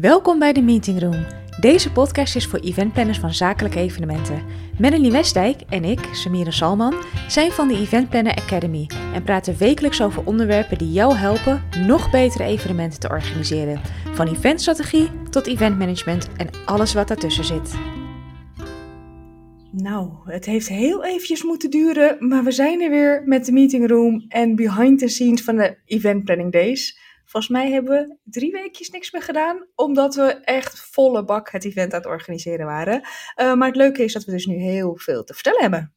Welkom bij de Meeting Room. Deze podcast is voor eventplanners van zakelijke evenementen. Melanie Westdijk en ik, Samira Salman, zijn van de Event Planner Academy en praten wekelijks over onderwerpen die jou helpen nog betere evenementen te organiseren. Van eventstrategie tot eventmanagement en alles wat daartussen zit. Nou, het heeft heel eventjes moeten duren, maar we zijn er weer met de Meeting Room en behind the scenes van de Event Planning Days. Volgens mij hebben we drie weekjes niks meer gedaan, omdat we echt volle bak het event aan het organiseren waren. Uh, maar het leuke is dat we dus nu heel veel te vertellen hebben.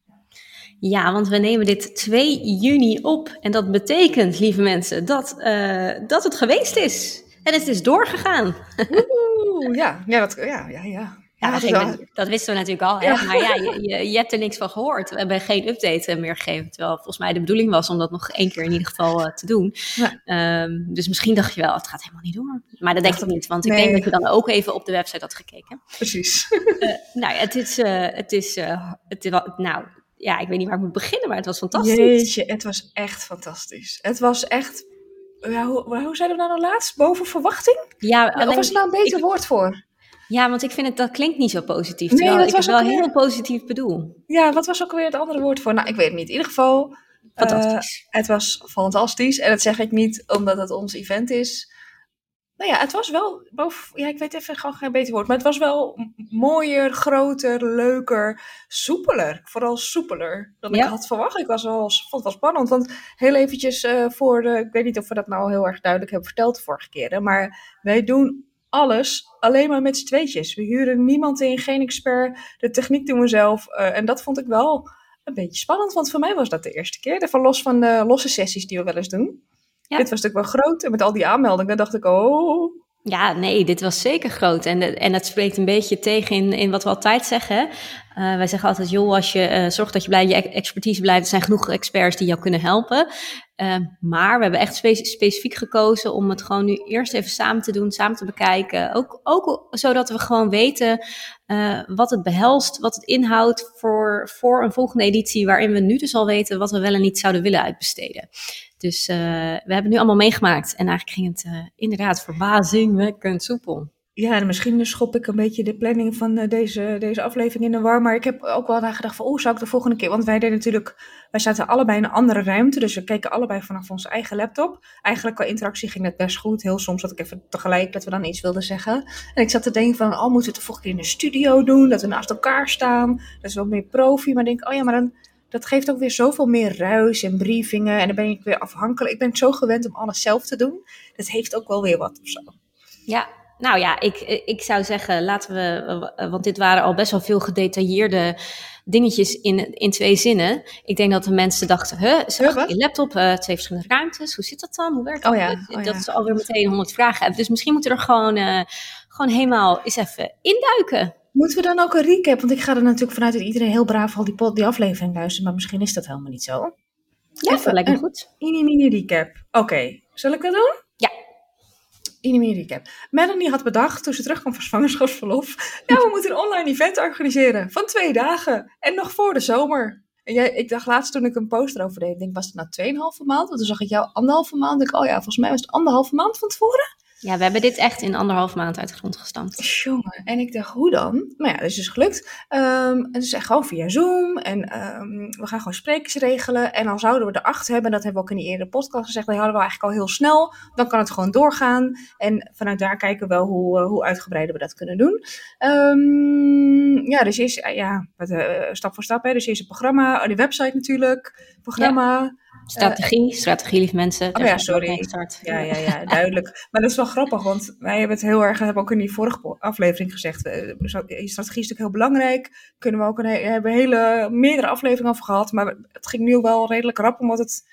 Ja, want we nemen dit 2 juni op. En dat betekent, lieve mensen, dat, uh, dat het geweest is. En het is doorgegaan. Oeh, ja, ja, dat, ja, ja, ja. Ja, dat, dat, wisten we natuurlijk al. Hè? Ja. Maar ja, je, je, je, hebt er niks van gehoord. We hebben geen update eh, meer gegeven. Terwijl volgens mij de bedoeling was om dat nog één keer in ieder geval uh, te doen. Ja. Um, dus misschien dacht je wel, het gaat helemaal niet door. Maar dat denk ik niet. Want ik denk dat je dan ook even op de website had gekeken. Precies. Uh, nou ja, het is... het is het is nou, ja, ik weet niet waar ik moet beginnen, maar het was fantastisch. Jeetje, het was echt fantastisch. Het was echt... Ja, hoe, hoe zeiden we nou nog laatst? Boven verwachting? Ja, alleen, of was er nou een beter ik, woord voor? Ja, want ik vind het, dat klinkt niet zo positief. Nee, dat ik was het wel heel positief bedoel. Ja, wat was ook weer het andere woord voor? Nou, ik weet het niet. In ieder geval... Fantastisch. Uh, het was fantastisch. En dat zeg ik niet omdat het ons event is. Nou ja, het was wel... Boven, ja, ik weet even gewoon geen beter woord. Maar het was wel mooier, groter, leuker, soepeler. Vooral soepeler dan ja. ik had verwacht. Ik was wel, vond het wel spannend. Want heel eventjes uh, voor de... Ik weet niet of we dat nou heel erg duidelijk hebben verteld de vorige keren. Maar wij doen alles alleen maar met z'n tweetjes. We huren niemand in, geen expert. De techniek doen we zelf. Uh, en dat vond ik wel een beetje spannend, want voor mij was dat de eerste keer. Even los van de losse sessies die we wel eens doen. Ja. Dit was natuurlijk wel groot. En met al die aanmeldingen dacht ik, oh... Ja, nee, dit was zeker groot. En, en dat spreekt een beetje tegen in, in wat we altijd zeggen. Uh, wij zeggen altijd, joh, als je uh, zorgt dat je bij je expertise blijft, er zijn genoeg experts die jou kunnen helpen. Uh, maar we hebben echt spe specifiek gekozen om het gewoon nu eerst even samen te doen, samen te bekijken. Ook, ook zodat we gewoon weten wat het behelst, wat het inhoudt voor, voor een volgende editie, waarin we nu dus al weten wat we wel en niet zouden willen uitbesteden. Dus we hebben nu allemaal meegemaakt en eigenlijk ging het inderdaad verbazingwekkend soepel. Ja, en misschien schop ik een beetje de planning van uh, deze, deze aflevering in de war. Maar ik heb ook wel nagedacht van, oh, zou ik de volgende keer... Want wij deden natuurlijk, wij zaten allebei in een andere ruimte. Dus we keken allebei vanaf onze eigen laptop. Eigenlijk qua interactie ging het best goed. Heel soms had ik even tegelijk dat we dan iets wilden zeggen. En ik zat te denken van, oh, moeten we het de volgende keer in de studio doen? Dat we naast elkaar staan. Dat is wel meer profi. Maar ik denk, oh ja, maar dan... Dat geeft ook weer zoveel meer ruis en briefingen. En dan ben ik weer afhankelijk. Ik ben zo gewend om alles zelf te doen. Dat heeft ook wel weer wat of zo. Ja, nou ja, ik, ik zou zeggen, laten we, want dit waren al best wel veel gedetailleerde dingetjes in, in twee zinnen. Ik denk dat de mensen dachten, huh, zag je laptop, uh, twee verschillende ruimtes, hoe zit dat dan? Hoe werkt dat? Oh ja, oh dat is alweer meteen honderd vragen hebben. Dus misschien moeten we er gewoon, uh, gewoon helemaal eens even induiken. Moeten we dan ook een recap? Want ik ga er natuurlijk vanuit dat iedereen heel braaf al die, die aflevering luistert, maar misschien is dat helemaal niet zo. Ja, even, dat lijkt me goed. Mini, mini recap. Oké, okay. zal ik dat doen? Ja in recap. Melanie had bedacht, toen ze terugkwam van zwangerschapsverlof, ja, we moeten een online event organiseren van twee dagen en nog voor de zomer. En jij, ik dacht laatst toen ik een post erover deed, denk, was het nou tweeënhalve maand? Want toen zag ik jou anderhalve maand. Ik, oh ja, volgens mij was het anderhalve maand van tevoren. Ja, we hebben dit echt in anderhalf maand uit de grond gestampt. Jongen, en ik dacht, hoe dan? Nou ja, dat is dus gelukt. Um, en dus echt gewoon via Zoom. En um, we gaan gewoon sprekers regelen. En dan zouden we er acht hebben. Dat hebben we ook in die eerdere podcast gezegd. Die hadden we eigenlijk al heel snel. Dan kan het gewoon doorgaan. En vanuit daar kijken we wel hoe, uh, hoe uitgebreider we dat kunnen doen. Um, ja, dus eerst, ja, uh, stap voor stap. Hè. Dus eerst het programma, oh, die website natuurlijk. Programma. Ja. Strategie, uh, strategie, lief mensen. Oh ja, sorry. Ja, ja, ja, duidelijk. maar dat is wel grappig, want wij hebben het heel erg, hebben ook in die vorige aflevering gezegd, uh, strategie is natuurlijk heel belangrijk. Kunnen we ook een, hebben hele, meerdere afleveringen over gehad, maar het ging nu wel redelijk rap, omdat het,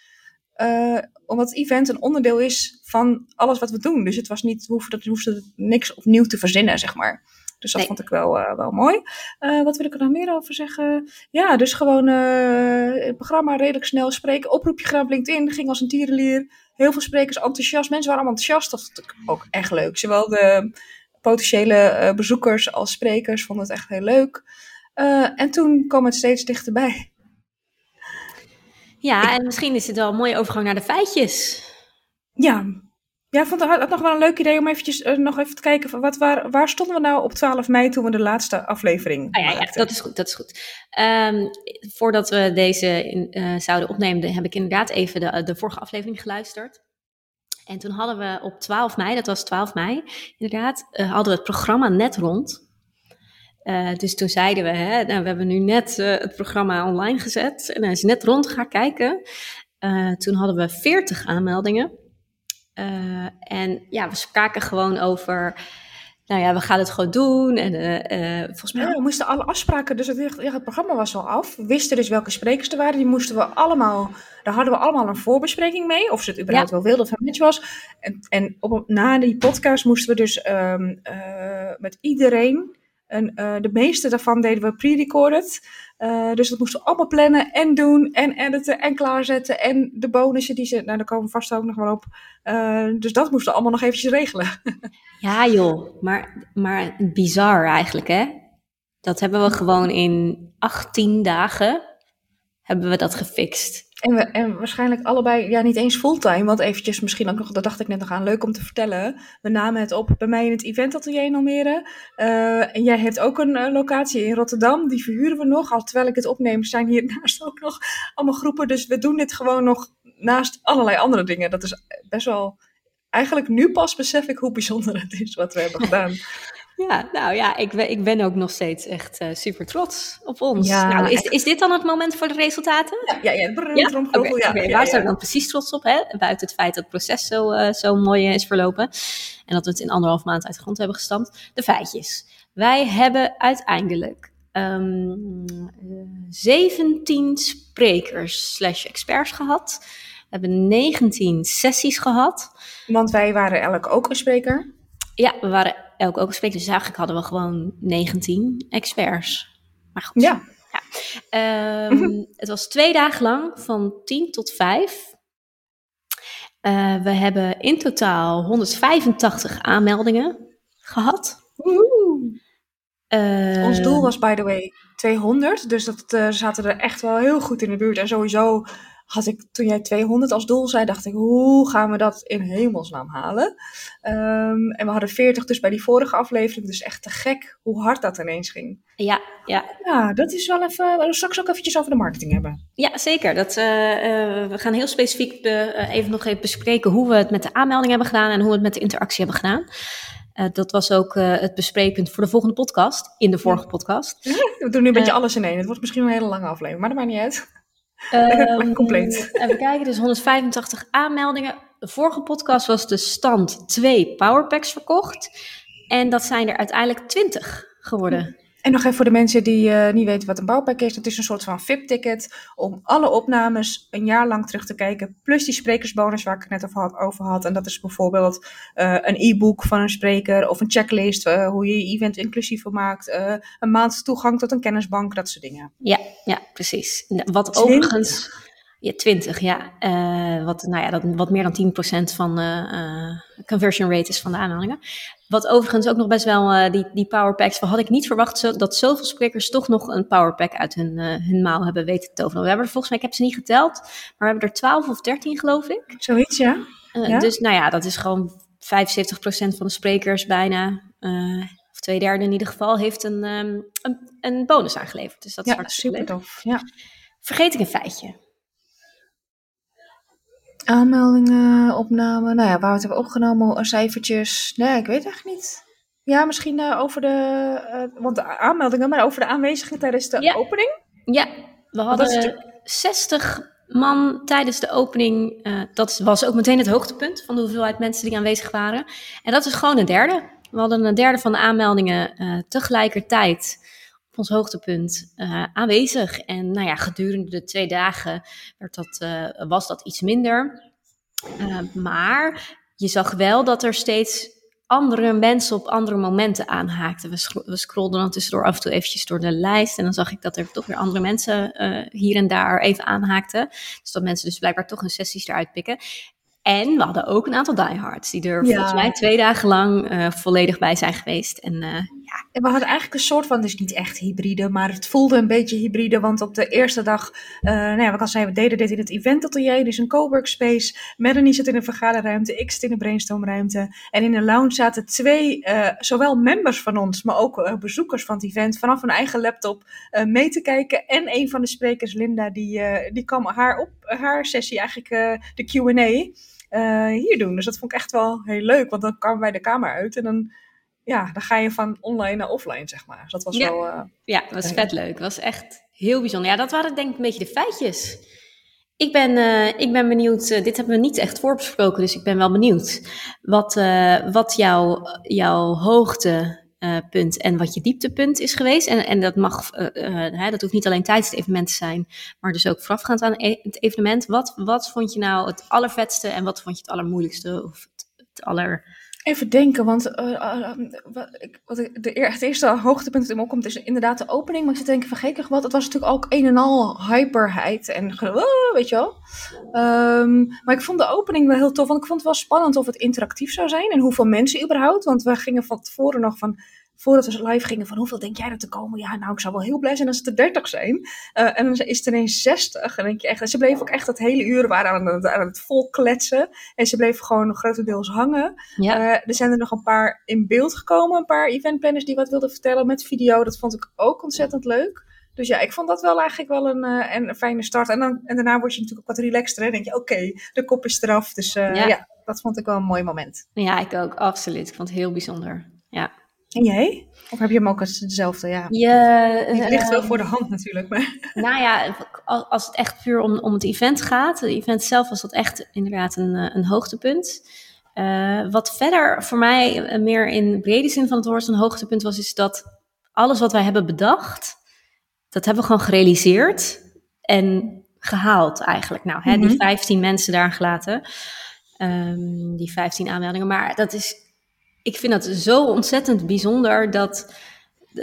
uh, omdat het event een onderdeel is van alles wat we doen. Dus het was niet, we hoefden, hoefden niks opnieuw te verzinnen, zeg maar. Dus dat nee. vond ik wel, uh, wel mooi. Uh, wat wil ik er nog meer over zeggen? Ja, dus gewoon uh, het programma redelijk snel spreken. Oproepje gedaan op LinkedIn, ging als een tierenlier. Heel veel sprekers enthousiast. Mensen waren allemaal enthousiast. Dat vond ik ook echt leuk. Zowel de potentiële bezoekers als sprekers vonden het echt heel leuk. en toen kwam het steeds dichterbij. Ja, en misschien is het wel een mooie overgang naar de feitjes. Ja, Ja, ik vond het nog wel een leuk idee om eventjes uh, nog even te kijken. Van wat, waar, waar stonden we nou op 12 mei toen we de laatste aflevering ah, ja, ja, dat is goed. Dat is goed. Um, voordat we deze in, uh, zouden opnemen, heb ik inderdaad even de, de vorige aflevering geluisterd. En toen hadden we op 12 mei, dat was 12 mei inderdaad, uh, hadden we het programma net rond. Uh, dus toen zeiden we, hè, nou, we hebben nu net uh, het programma online gezet en hij is net rond gaan kijken. toen hadden we 40 aanmeldingen. En ja, we spraken gewoon over nou ja, we gaan het gewoon doen. En uh, uh, volgens mij... Ja, we moesten alle afspraken, dus het, ja, het, programma was al af. We wisten dus welke sprekers er waren. Die moesten we allemaal, daar hadden we allemaal een voorbespreking mee. Of ze het überhaupt ja. wel wilden of het match was. En, en op, na die podcast moesten we dus um, uh, met iedereen... En de meeste daarvan deden we pre-recorded. dus dat moesten we allemaal plannen en doen en editen en klaarzetten. En de bonussen die ze, nou daar komen we vast ook nog wel op. dus dat moesten we allemaal nog eventjes regelen. Ja, joh, maar, maar bizar eigenlijk, hè? Dat hebben we gewoon in 18 dagen hebben we dat gefixt. En, we, en waarschijnlijk allebei, ja, niet eens fulltime, want eventjes misschien ook nog, dat dacht ik net nog aan, leuk om te vertellen. We namen het op bij mij in het eventatelier in Almere. Uh, en jij hebt ook een uh, locatie in Rotterdam, die verhuren we nog. Al terwijl ik het opneem, zijn hiernaast ook nog allemaal groepen. Dus we doen dit gewoon nog naast allerlei andere dingen. Dat is best wel eigenlijk nu pas besef ik hoe bijzonder het is wat we hebben gedaan. Ja, nou ja, ik ben, ik ben ook nog steeds echt uh, super trots op ons. Ja, nou, is, is dit dan het moment voor de resultaten? Ja, ja, ja. ja? Okay, ja, okay. Waar zijn we dan precies trots op? Hè? Buiten het feit dat het proces zo, uh, zo mooi is verlopen. En dat we het in anderhalf maand uit de grond hebben gestampt. De feitjes. Wij hebben uiteindelijk um, uh, 17 sprekers slash experts gehad. We hebben 19 sessies gehad. Want wij waren elk ook een spreker. Ja, we waren elk ook een spreker. Dus eigenlijk hadden we gewoon 19 experts. Maar goed. Ja. ja. Um, het was twee dagen lang, van 10 tot 5. Uh, we hebben in totaal 185 aanmeldingen gehad. Uh, Ons doel was, by the way, 200. Dus dat uh, zaten er echt wel heel goed in de buurt. En sowieso had ik toen jij 200 als doel zei, dacht ik, hoe gaan we dat in hemelsnaam halen? Um, en we hadden 40 dus bij die vorige aflevering, dus echt te gek hoe hard dat ineens ging. Ja, ja. Ja, dat is wel even, we straks ook eventjes over de marketing hebben. Ja, zeker. Dat, uh, uh, we gaan heel specifiek de, uh, even nog even bespreken hoe we het met de aanmelding hebben gedaan en hoe we het met de interactie hebben gedaan. Uh, dat was ook uh, het bespreekpunt voor de volgende podcast, in de vorige podcast. We doen nu een beetje alles in één. Het wordt misschien een hele lange aflevering, maar dat maakt niet uit. Um, compleet. Even kijken, dus 185 aanmeldingen. De vorige podcast was de stand 2 powerpacks verkocht. En dat zijn er uiteindelijk 20 geworden. En nog even voor de mensen die uh, niet weten wat een bouwpack is. Dat is een soort van VIP-ticket om alle opnames een jaar lang terug te kijken. Plus die sprekersbonus waar ik het net over had. Over had. En dat is bijvoorbeeld uh, een e-book van een spreker of een checklist. Uh, hoe je je event inclusiever maakt. een maand toegang tot een kennisbank, dat soort dingen. Ja, ja precies. Wat overigens... Ja, 20, ja. Wat, nou ja, dat, wat meer dan 10% van de conversion rate is van de aanmeldingen. Wat overigens ook nog best wel, uh, die, die powerpacks, had ik niet verwacht zo, dat zoveel sprekers toch nog een powerpack uit hun, hun mouw hebben weten te toveren. We hebben er volgens mij, ik heb ze niet geteld, maar we hebben er 12 of 13 geloof ik. Zoiets, ja. ja? Dus nou ja, dat is gewoon 75% van de sprekers bijna, of twee derde in ieder geval, heeft een, um, een, een bonus aangeleverd. Dus dat is ja, super tof. Ja. Vergeet ik een feitje. Aanmeldingen, opname, nou ja, waar we het hebben opgenomen, cijfertjes. Nee, ik weet echt niet. Ja, misschien uh, over de, uh, want de aanmeldingen, maar over de aanwezigen tijdens de ja. opening? Ja, we hadden 60 man tijdens de opening. Uh, dat was ook meteen het hoogtepunt van de hoeveelheid mensen die aanwezig waren. En dat is gewoon een derde. We hadden een derde van de aanmeldingen tegelijkertijd op ons hoogtepunt uh, aanwezig. En nou ja, gedurende de twee dagen werd dat, uh, was dat iets minder. Uh, maar je zag wel dat er steeds andere mensen op andere momenten aanhaakten. We, scro we scrollden dan tussendoor af en toe eventjes door de lijst. En dan zag ik dat er toch weer andere mensen hier en daar even aanhaakten. Dus dat mensen dus blijkbaar toch hun sessies eruit pikken. En we hadden ook een aantal diehards die er ja. volgens mij twee dagen lang volledig bij zijn geweest. En we hadden eigenlijk een soort van, dus niet echt hybride, maar het voelde een beetje hybride. Want op de eerste dag, uh, nou ja, wat al we deden dit in het event atelier, dus een coworkspace. Melanie zit in een vergaderruimte, ik zit in een brainstormruimte. En in de lounge zaten twee, uh, zowel members van ons, maar ook uh, bezoekers van het event, vanaf hun eigen laptop mee te kijken. En een van de sprekers, Linda, die, die kwam haar op haar sessie, eigenlijk de Q&A, hier doen. Dus dat vond ik echt wel heel leuk, want dan kwamen wij de kamer uit en dan ja, dan ga je van online naar offline, zeg maar. dat was ja. wel... Uh, ja, dat was vet leuk. Dat was echt heel bijzonder. Ja, dat waren denk ik een beetje de feitjes. Ik ben, uh, ik ben benieuwd, uh, dit hebben we niet echt voorbesproken, dus ik ben wel benieuwd. Wat, wat jouw, jouw hoogtepunt en wat je dieptepunt is geweest. En, en dat mag, hè, dat hoeft niet alleen tijdens het evenement te zijn, maar dus ook voorafgaand aan e-, het evenement. Wat, wat vond je nou het allervetste en wat vond je het allermoeilijkste of het, het aller Even denken, want uh, wat, ik, wat ik, de, het eerste hoogtepunt dat in me opkomt is inderdaad de opening. Maar ik zit denken, vergeet ik wat, het was natuurlijk ook een en al hyperheid en weet je wel. Um, maar ik vond de opening wel heel tof, want ik vond het wel spannend of het interactief zou zijn en hoeveel mensen überhaupt. Want we gingen van tevoren nog van, voordat we live gingen, van hoeveel denk jij dat er komen? Ja, nou, ik zou wel heel blij zijn als het er 30 zijn. Uh, en dan is het ineens 60. En denk je echt, en ze bleven ook echt het hele uur waren aan het, aan het vol kletsen. En ze bleven gewoon grotendeels hangen. Ja. Uh, er zijn er nog een paar in beeld gekomen, een paar eventplanners die wat wilden vertellen met video. Dat vond ik ook ontzettend leuk. Dus ja, ik vond dat wel eigenlijk wel een, uh, een fijne start. En, dan, en daarna word je natuurlijk ook wat relaxter. En denk je, oké, okay, de kop is eraf. Dus ja. ja, dat vond ik wel een mooi moment. Ja, ik ook, absoluut. Ik vond het heel bijzonder. Ja. En jij? Of heb je hem ook als dezelfde? Ja, je, het ligt wel voor de hand natuurlijk. Maar. Nou ja, als het echt puur om, om het event gaat. Het event zelf was dat echt inderdaad een, een hoogtepunt. Uh, wat verder voor mij meer in brede zin van het woord een hoogtepunt was, is dat alles wat wij hebben bedacht, dat hebben we gewoon gerealiseerd en gehaald eigenlijk. Nou, hè, mm -hmm. die 15 mensen daar gelaten, um, die 15 aanmeldingen. Maar dat is ik vind het zo ontzettend bijzonder dat,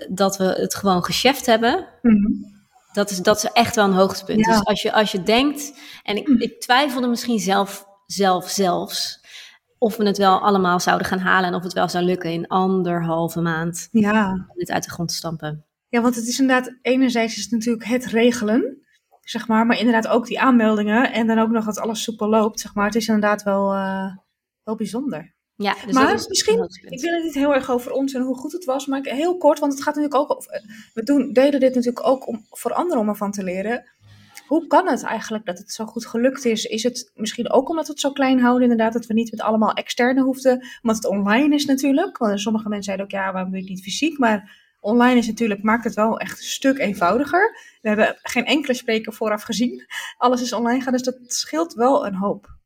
dat we het gewoon gecheft hebben. Mm -hmm. dat, is, dat is echt wel een hoogtepunt. Ja. Dus als je, als je denkt, en ik, ik twijfelde misschien zelf, zelf zelfs, of we het wel allemaal zouden gaan halen en of het wel zou lukken in anderhalve maand. Ja. Dit uit de grond te stampen. Ja, want het is inderdaad, enerzijds is het natuurlijk het regelen, zeg maar, maar inderdaad ook die aanmeldingen en dan ook nog dat alles soepel loopt, zeg maar. Het is inderdaad wel, uh, wel bijzonder. Ja, dus maar misschien, ik wil het niet heel erg over ons en hoe goed het was, maar heel kort, want het gaat natuurlijk ook over, we doen, deden dit natuurlijk ook om, voor anderen om ervan te leren. Hoe kan het eigenlijk dat het zo goed gelukt is? Is het misschien ook omdat we het zo klein houden, inderdaad, dat we niet met allemaal externe hoefden, omdat het online is natuurlijk. Want sommige mensen zeiden ook, ja, waarom doe je het niet fysiek? Maar online is natuurlijk, maakt het wel echt een stuk eenvoudiger. We hebben geen enkele spreker vooraf gezien. Alles is online gaan, dus dat scheelt wel een hoop.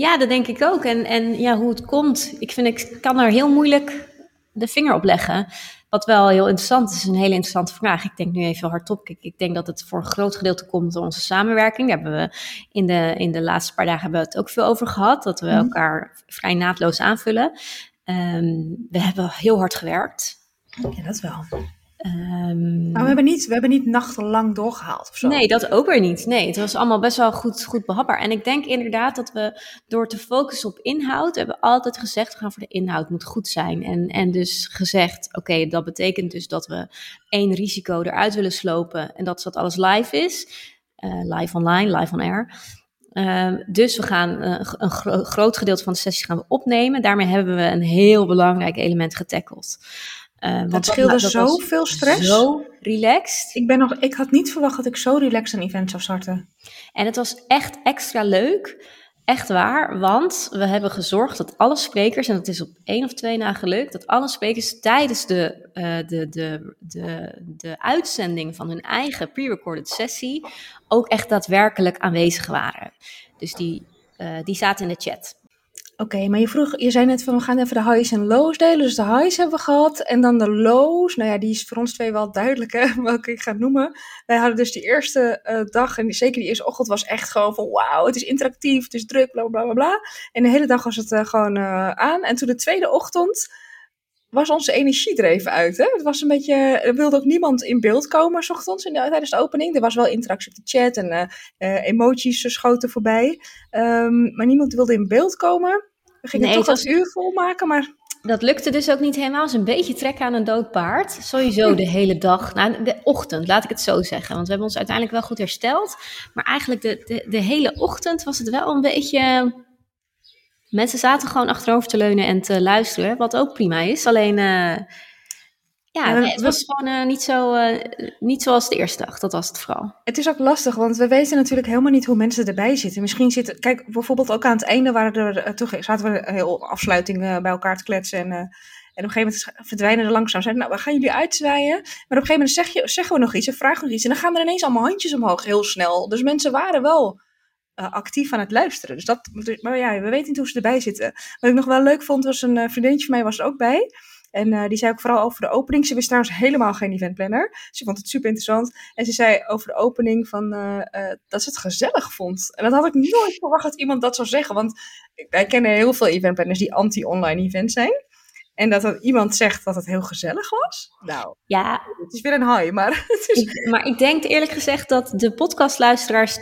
Ja, dat denk ik ook. En, en ja, hoe het komt, ik vind ik kan er heel moeilijk de vinger op leggen. Wat wel heel interessant is, een hele interessante vraag. Ik denk nu even hardop. Ik, ik denk dat het voor een groot gedeelte komt door onze samenwerking. Daar hebben we in de, in de laatste paar dagen hebben we het ook veel over gehad. Dat we mm. elkaar vrij naadloos aanvullen. Um, we hebben heel hard gewerkt. Ja, dat wel. Um, maar we hebben, niet, we hebben niet nachtenlang doorgehaald of zo. Nee, dat ook weer niet. Nee, het was allemaal best wel goed, goed behapbaar. En ik denk inderdaad dat we door te focussen op inhoud, we hebben altijd gezegd, we gaan voor de inhoud, moet goed zijn. En, en dus gezegd, oké, okay, dat betekent dus dat we één risico eruit willen slopen en dat is dat alles live is. Uh, live online, live on air. Uh, dus we gaan uh, een gro groot gedeelte van de sessies gaan we opnemen. Daarmee hebben we een heel belangrijk element getackled. Uh, want scheelde zoveel stress. Zo relaxed. Ik, ben nog, ik had niet verwacht dat ik zo relaxed een event zou starten. En het was echt extra leuk. Echt waar, want we hebben gezorgd dat alle sprekers, en dat is op één of twee na gelukt, dat alle sprekers tijdens de, uh, de, de, de, de uitzending van hun eigen pre-recorded sessie ook echt daadwerkelijk aanwezig waren. Dus die, uh, die zaten in de chat. Oké, maar je vroeg, je zei net van we gaan even de highs en lows delen. Dus de highs hebben we gehad en dan de lows. Nou ja, die is voor ons twee wel duidelijk hè, welke ik ga noemen. Wij hadden dus die eerste uh, dag en zeker die eerste ochtend was echt gewoon van wauw, het is interactief, het is druk, bla bla bla bla. En de hele dag was het uh, gewoon uh, aan. En toen de tweede ochtend was onze energie er even uit. Hè? Het was een beetje, er wilde ook niemand in beeld komen, s ochtends in de, tijdens de opening. Er was wel interactie op de chat en emoties schoten voorbij. Um, maar niemand wilde in beeld komen. We gingen nee, toch het was... uur volmaken, maar dat lukte dus ook niet helemaal. Het is een beetje trekken aan een dood paard. Sowieso de hele dag, nou de ochtend, laat ik het zo zeggen. Want we hebben ons uiteindelijk wel goed hersteld. Maar eigenlijk de, de, de hele ochtend was het wel een beetje... Mensen zaten gewoon achterover te leunen en te luisteren, wat ook prima is. Alleen, uh, ja, nee, het was gewoon uh, niet, zo, uh, niet zoals de eerste dag. Dat was het vooral. Het is ook lastig, want we weten natuurlijk helemaal niet hoe mensen erbij zitten. Misschien zitten, kijk, bijvoorbeeld ook aan het einde waren er, toch, zaten we heel afsluiting bij elkaar te kletsen. En, en op een gegeven moment verdwijnen er langzaam. Zeiden, nou, we gaan jullie uitzwaaien. Maar op een gegeven moment zeg je, zeggen we nog iets en vragen we nog iets. En dan gaan er ineens allemaal handjes omhoog, heel snel. Dus mensen waren wel actief aan het luisteren. Dus dat, maar ja, we weten niet hoe ze erbij zitten. Wat ik nog wel leuk vond, was een vriendinnetje van mij was er ook bij. En uh, die zei ook vooral over de opening. Ze wist trouwens helemaal geen eventplanner. Ze vond het super interessant. En ze zei over de opening van, uh, uh, dat ze het gezellig vond. En dat had ik nooit verwacht dat iemand dat zou zeggen. Want wij kennen heel veel eventplanners die anti-online event zijn. En dat er iemand zegt dat het heel gezellig was. Nou, ja. het is weer een high, maar... Het is... ik, maar ik denk eerlijk gezegd dat de podcastluisteraars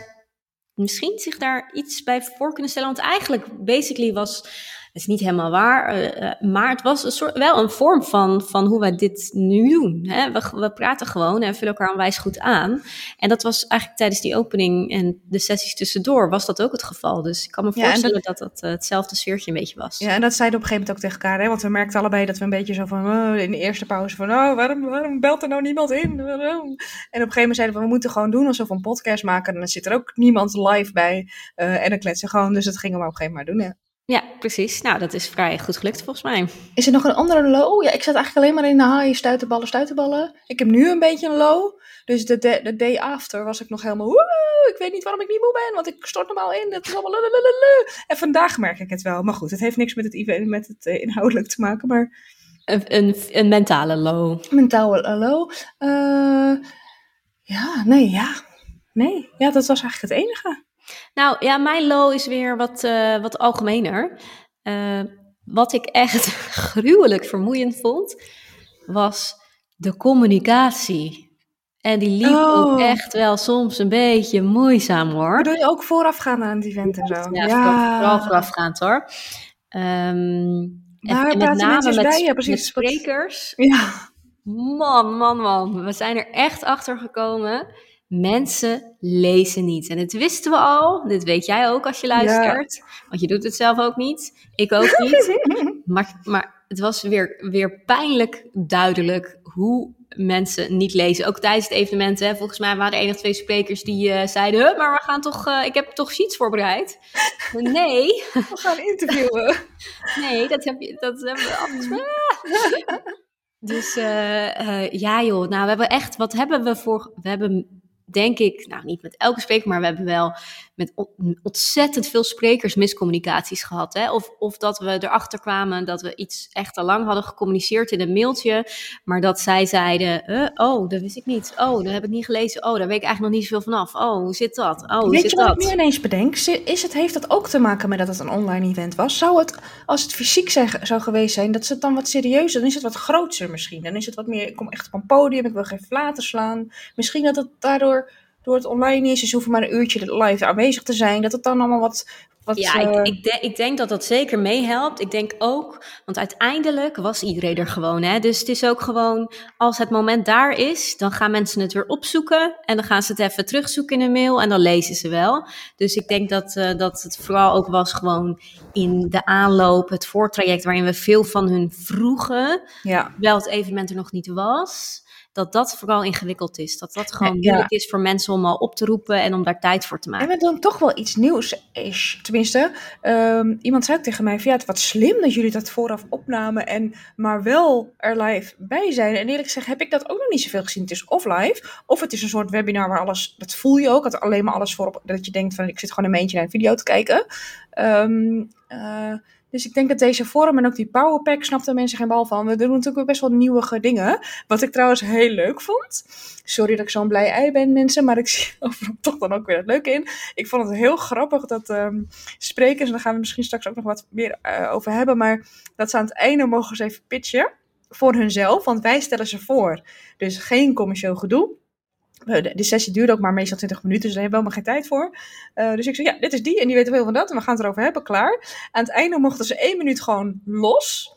misschien zich daar iets bij voor kunnen stellen. Want eigenlijk, basically was is niet helemaal waar, uh, maar het was een soort, wel een vorm van, van hoe wij dit nu doen. Hè? We, we praten gewoon en vullen elkaar onwijs goed aan. En dat was eigenlijk tijdens die opening en de sessies tussendoor was dat ook het geval. Dus ik kan me voorstellen ja, dat dat, dat uh, hetzelfde sfeertje een beetje was. Ja, en dat zeiden op een gegeven moment ook tegen elkaar. Hè? Want we merkten allebei dat we een beetje zo van, oh, in de eerste pauze van, oh, waarom, waarom belt er nou niemand in? Waarom? En op een gegeven moment zeiden we, we moeten gewoon doen alsof we een podcast maken. En dan zit er ook niemand live bij. Uh, en dan kletsen gewoon. Dus dat gingen we op een gegeven moment doen, ja. Ja, precies. Nou, dat is vrij goed gelukt volgens mij. Is er nog een andere low? Ja, ik zat eigenlijk alleen maar in de high, stuitenballen, stuitenballen. Ik heb nu een beetje een low. Dus de, de, de day after was ik nog helemaal, woe, ik weet niet waarom ik niet moe ben, want ik stort normaal in. Het is allemaal lalalala. En vandaag merk ik het wel. Maar goed, het heeft niks met het, event, met het uh, inhoudelijk te maken, maar... Een, een, een mentale low. Mentale low. Uh, ja, nee, ja. Nee, ja, dat was eigenlijk het enige. Nou ja, mijn low is weer wat, uh, wat algemener. Uh, wat ik echt gruwelijk vermoeiend vond, was de communicatie. En die liep oh. ook echt wel soms een beetje moeizaam hoor. Doe je ook voorafgaan aan het event en zo? Ja, ja. vooral voorafgaand hoor. Um, en, en met name met, bij, ja, precies. met sprekers. Ja. Man, man, man. We zijn er echt achter gekomen Mensen lezen niet. En dat wisten we al. Dit weet jij ook als je luistert. Ja. Want je doet het zelf ook niet. Ik ook niet. maar, maar het was weer, weer pijnlijk duidelijk hoe mensen niet lezen. Ook tijdens het evenement. Hè. Volgens mij waren er één of twee sprekers die uh, zeiden... maar we gaan toch... Uh, ik heb toch sheets voorbereid. nee. We gaan interviewen. nee, dat, heb je, dat hebben we anders... dus uh, ja joh, nou we hebben echt... Wat hebben we voor... We hebben denk ik, nou niet met elke spreker, maar we hebben wel met ontzettend veel sprekers miscommunicaties gehad. Hè? Of, of dat we erachter kwamen dat we iets echt al lang hadden gecommuniceerd in een mailtje, maar dat zij zeiden, uh, oh, dat wist ik niet. Oh, dat heb ik niet gelezen. Oh, daar weet ik eigenlijk nog niet zoveel vanaf. Oh, hoe zit dat? Oh, hoe weet zit je wat dat? ik nu ineens bedenk? Is het, heeft dat ook te maken met dat het een online event was? Zou het, als het fysiek zijn, zou geweest zijn, dat ze het dan wat serieuzer, dan is het wat groter misschien. Dan is het wat meer, ik kom echt op een podium, ik wil geen flaten slaan. Misschien dat het daardoor door het online is, dus hoeven maar een uurtje live aanwezig te zijn, dat het dan allemaal wat. wat ja, uh... ik, ik, de, ik, denk dat dat zeker meehelpt. Ik denk ook, want uiteindelijk was iedereen er gewoon. Hè? Dus het is ook gewoon, als het moment daar is, dan gaan mensen het weer opzoeken. En dan gaan ze het even terugzoeken in een mail en dan lezen ze wel. Dus ik denk dat, uh, dat het vooral ook was gewoon in de aanloop, het voortraject waarin we veel van hun vroegen. Ja. Wel het evenement er nog niet was dat dat vooral ingewikkeld is. Dat dat gewoon ja. moeilijk is voor mensen om al op te roepen en om daar tijd voor te maken. En doen toch wel iets nieuws is. Tenminste, um, iemand zei ook tegen mij van ja, het wat slim dat jullie dat vooraf opnamen en maar wel er live bij zijn. En eerlijk gezegd heb ik dat ook nog niet zoveel gezien. Het is of live, of het is een soort webinar waar alles, dat voel je ook, dat alleen maar alles voorop, dat je denkt van ik zit gewoon een eentje naar een video te kijken. Um, uh, dus ik denk dat deze vorm en ook die powerpack snapten mensen geen bal van. We doen natuurlijk best wel nieuwe dingen. Wat ik trouwens heel leuk vond. Sorry dat ik zo'n blij ei ben, mensen. Maar ik zie toch dan ook weer het leuke in. Ik vond het heel grappig dat um, sprekers, en daar gaan we misschien straks ook nog wat meer uh, over hebben. Maar dat ze aan het einde mogen ze even pitchen voor hunzelf. Want wij stellen ze voor. Dus geen commercieel gedoe. De, de sessie duurde ook maar meestal 20 minuten, dus daar hebben we helemaal geen tijd voor. Uh, dus ik zei, ja, dit is die en die weet veel van dat en we gaan het erover hebben, klaar. Aan het einde mochten ze één minuut gewoon los.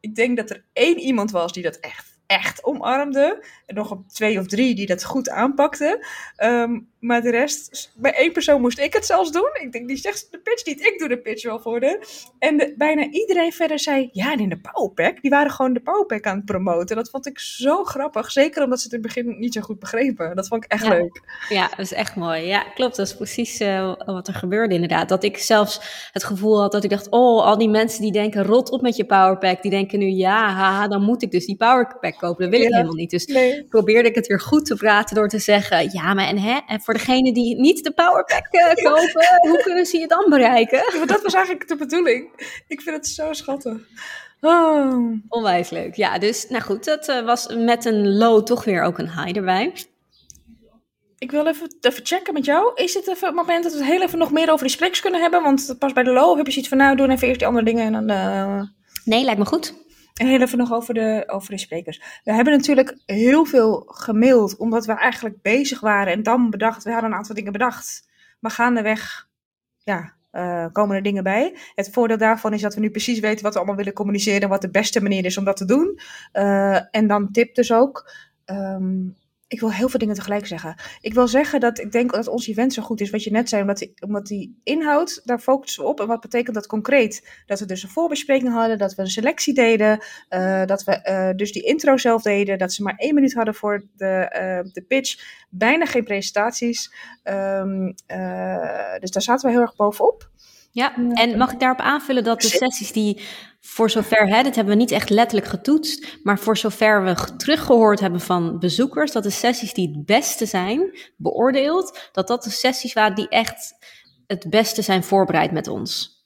ik denk dat er één iemand was die dat echt echt omarmde. En nog op twee of drie die dat goed aanpakten. Ehm, maar de rest, bij één persoon moest ik het zelfs doen. Ik denk, die zegt de pitch niet, ik doe de pitch wel voor de. En bijna iedereen verder zei, ja, en in de Powerpack, die waren gewoon de Powerpack aan het promoten. Dat vond ik zo grappig, zeker omdat ze het in het begin niet zo goed begrepen. Dat vond ik echt leuk. Ja, dat is echt mooi. Ja, klopt, dat is precies uh, wat er gebeurde inderdaad. Dat ik zelfs het gevoel had dat ik dacht, oh, al die mensen die denken, rot op met je Powerpack, die denken nu, ja, haha, dan moet ik dus die Powerpack kopen. Dat wil ik helemaal niet. Dus probeerde ik het weer goed te praten door te zeggen, ja, maar en, hè, en voor degene die niet de powerpack uh, kopen, hoe kunnen ze je dan bereiken? dat was eigenlijk de bedoeling. Ik vind het zo schattig. Oh. Onwijs leuk. Ja, dus nou goed, dat uh, was met een low toch weer ook een high erbij. Ik wil even, even checken met jou. Is dit even het moment dat we het heel even nog meer over die spreeks kunnen hebben? Want pas bij de low heb je zoiets van, nou, doen even eerst die andere dingen en dan... Uh... Nee, lijkt me goed. En heel even nog over de, over de sprekers. We hebben natuurlijk heel veel gemaild, omdat we eigenlijk bezig waren en dan bedacht, we hadden een aantal dingen bedacht. Maar gaandeweg, ja, uh, komen er dingen bij. Het voordeel daarvan is dat we nu precies weten wat we allemaal willen communiceren en wat de beste manier is om dat te doen. Uh, en dan tip dus ook. Um, ik wil heel veel dingen tegelijk zeggen. Ik wil zeggen dat ik denk dat ons event zo goed is, wat je net zei, omdat die, inhoud, daar focussen we op. En wat betekent dat concreet? Dat we dus een voorbespreking hadden, dat we een selectie deden, uh, dat we uh, dus die intro zelf deden, dat ze maar één minuut hadden voor de, uh, de pitch. Bijna geen presentaties. Um, dus daar zaten we heel erg bovenop. Ja, en mag ik daarop aanvullen dat de sessies die voor zover, hè, dit hebben we niet echt letterlijk getoetst, maar voor zover we teruggehoord hebben van bezoekers, dat de sessies die het beste zijn beoordeeld, dat dat de sessies waren die echt het beste zijn voorbereid met ons.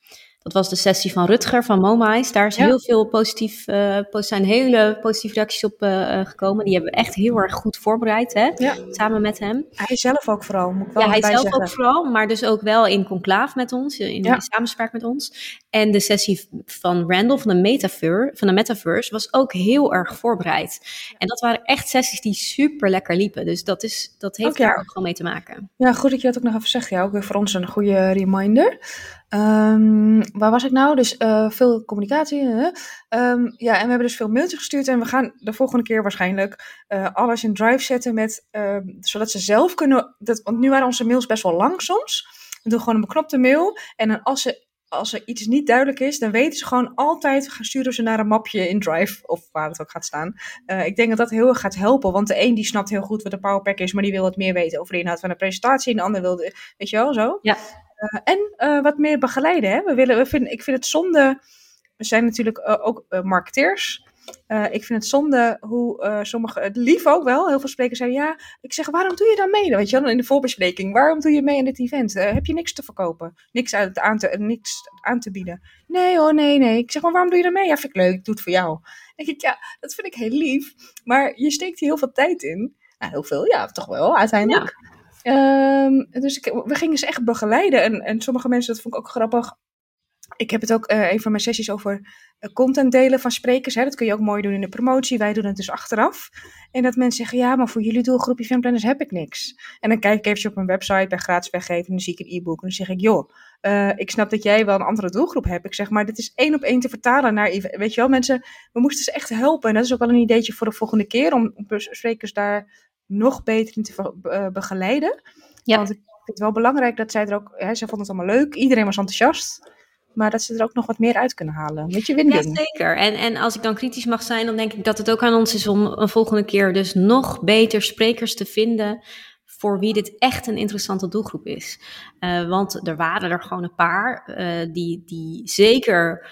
Dat was de sessie van Rutger van Momais. Daar is heel veel positief, uh, zijn hele positieve reacties op uh, gekomen. Die hebben we echt heel erg goed voorbereid, hè? Ja. Samen met hem. Hij zelf ook vooral, moet ik wel Ja, hij zelf zeggen. ook vooral, maar dus ook wel in conclaaf met ons, in, ja. samenspraak met ons. En de sessie van Randall van de, Metaverse, van de Metaverse was ook heel erg voorbereid. En dat waren echt sessies die super lekker liepen. Dus dat, is, dat heeft okay. daar ook gewoon mee te maken. Ja, goed dat je dat ook nog even zegt. Ja, ook weer voor ons een goede reminder. Um, waar was ik nou? Dus uh, veel communicatie. Um, ja, en we hebben dus veel mailtjes gestuurd. En we gaan de volgende keer waarschijnlijk uh, alles in Drive zetten. Met, zodat ze zelf kunnen. Dat, want nu waren onze mails best wel lang soms. We doen gewoon een beknopte mail. En dan als, ze, als er iets niet duidelijk is, dan weten ze gewoon altijd. Gaan sturen ze naar een mapje in Drive. Of waar het ook gaat staan. ik denk dat dat heel erg gaat helpen. Want de een die snapt heel goed wat een Powerpack is. Maar die wil wat meer weten over de inhoud van de presentatie. En de ander wil. De, weet je wel zo? Ja. Uh, en uh, wat meer begeleiden. Hè? We willen, we vinden, ik vind het zonde. We zijn natuurlijk uh, ook marketeers. ik vind het zonde hoe sommige, het lief ook wel, heel veel sprekers zeiden: Ja, ik zeg, waarom doe je dan mee? Weet je wel, in de voorbespreking. Waarom doe je mee aan dit event? heb je niks te verkopen? Niks, aan, te, niks aan te bieden? Nee hoor, nee, nee. Ik zeg, maar waarom doe je dan mee? Ja, vind ik leuk, ik doe het voor jou. Dan denk ik, ja, dat vind ik heel lief. Maar je steekt hier heel veel tijd in. Nou, heel veel, ja, toch wel, uiteindelijk. Um, dus we gingen ze echt begeleiden. En, en sommige mensen, dat vond ik ook grappig. Ik heb het ook uh, een van mijn sessies over uh, content delen van sprekers. Hè. Dat kun je ook mooi doen in de promotie. Wij doen het dus achteraf. En dat mensen zeggen, ja, maar voor jullie doelgroep eventplanners heb ik niks. En dan kijk ik even op mijn website bij gratis weggeven. En dan zie ik een e-book. En dan zeg ik, joh, uh, ik snap dat jij wel een andere doelgroep hebt. Ik zeg, maar dit is één op één te vertalen naar, weet je wel, mensen, we moesten ze echt helpen. En dat is ook wel een ideetje voor de volgende keer. Om sprekers daar nog beter in te uh, begeleiden. Ja. Want ik vind het wel belangrijk dat zij er ook, hè, zij vonden het allemaal leuk, iedereen was enthousiast. Maar dat ze er ook nog wat meer uit kunnen halen. Weet je. Ja, zeker. En, en als ik dan kritisch mag zijn, dan denk ik dat het ook aan ons is om een volgende keer dus nog beter sprekers te vinden voor wie dit echt een interessante doelgroep is. Uh, want er waren er gewoon een paar uh, die, die zeker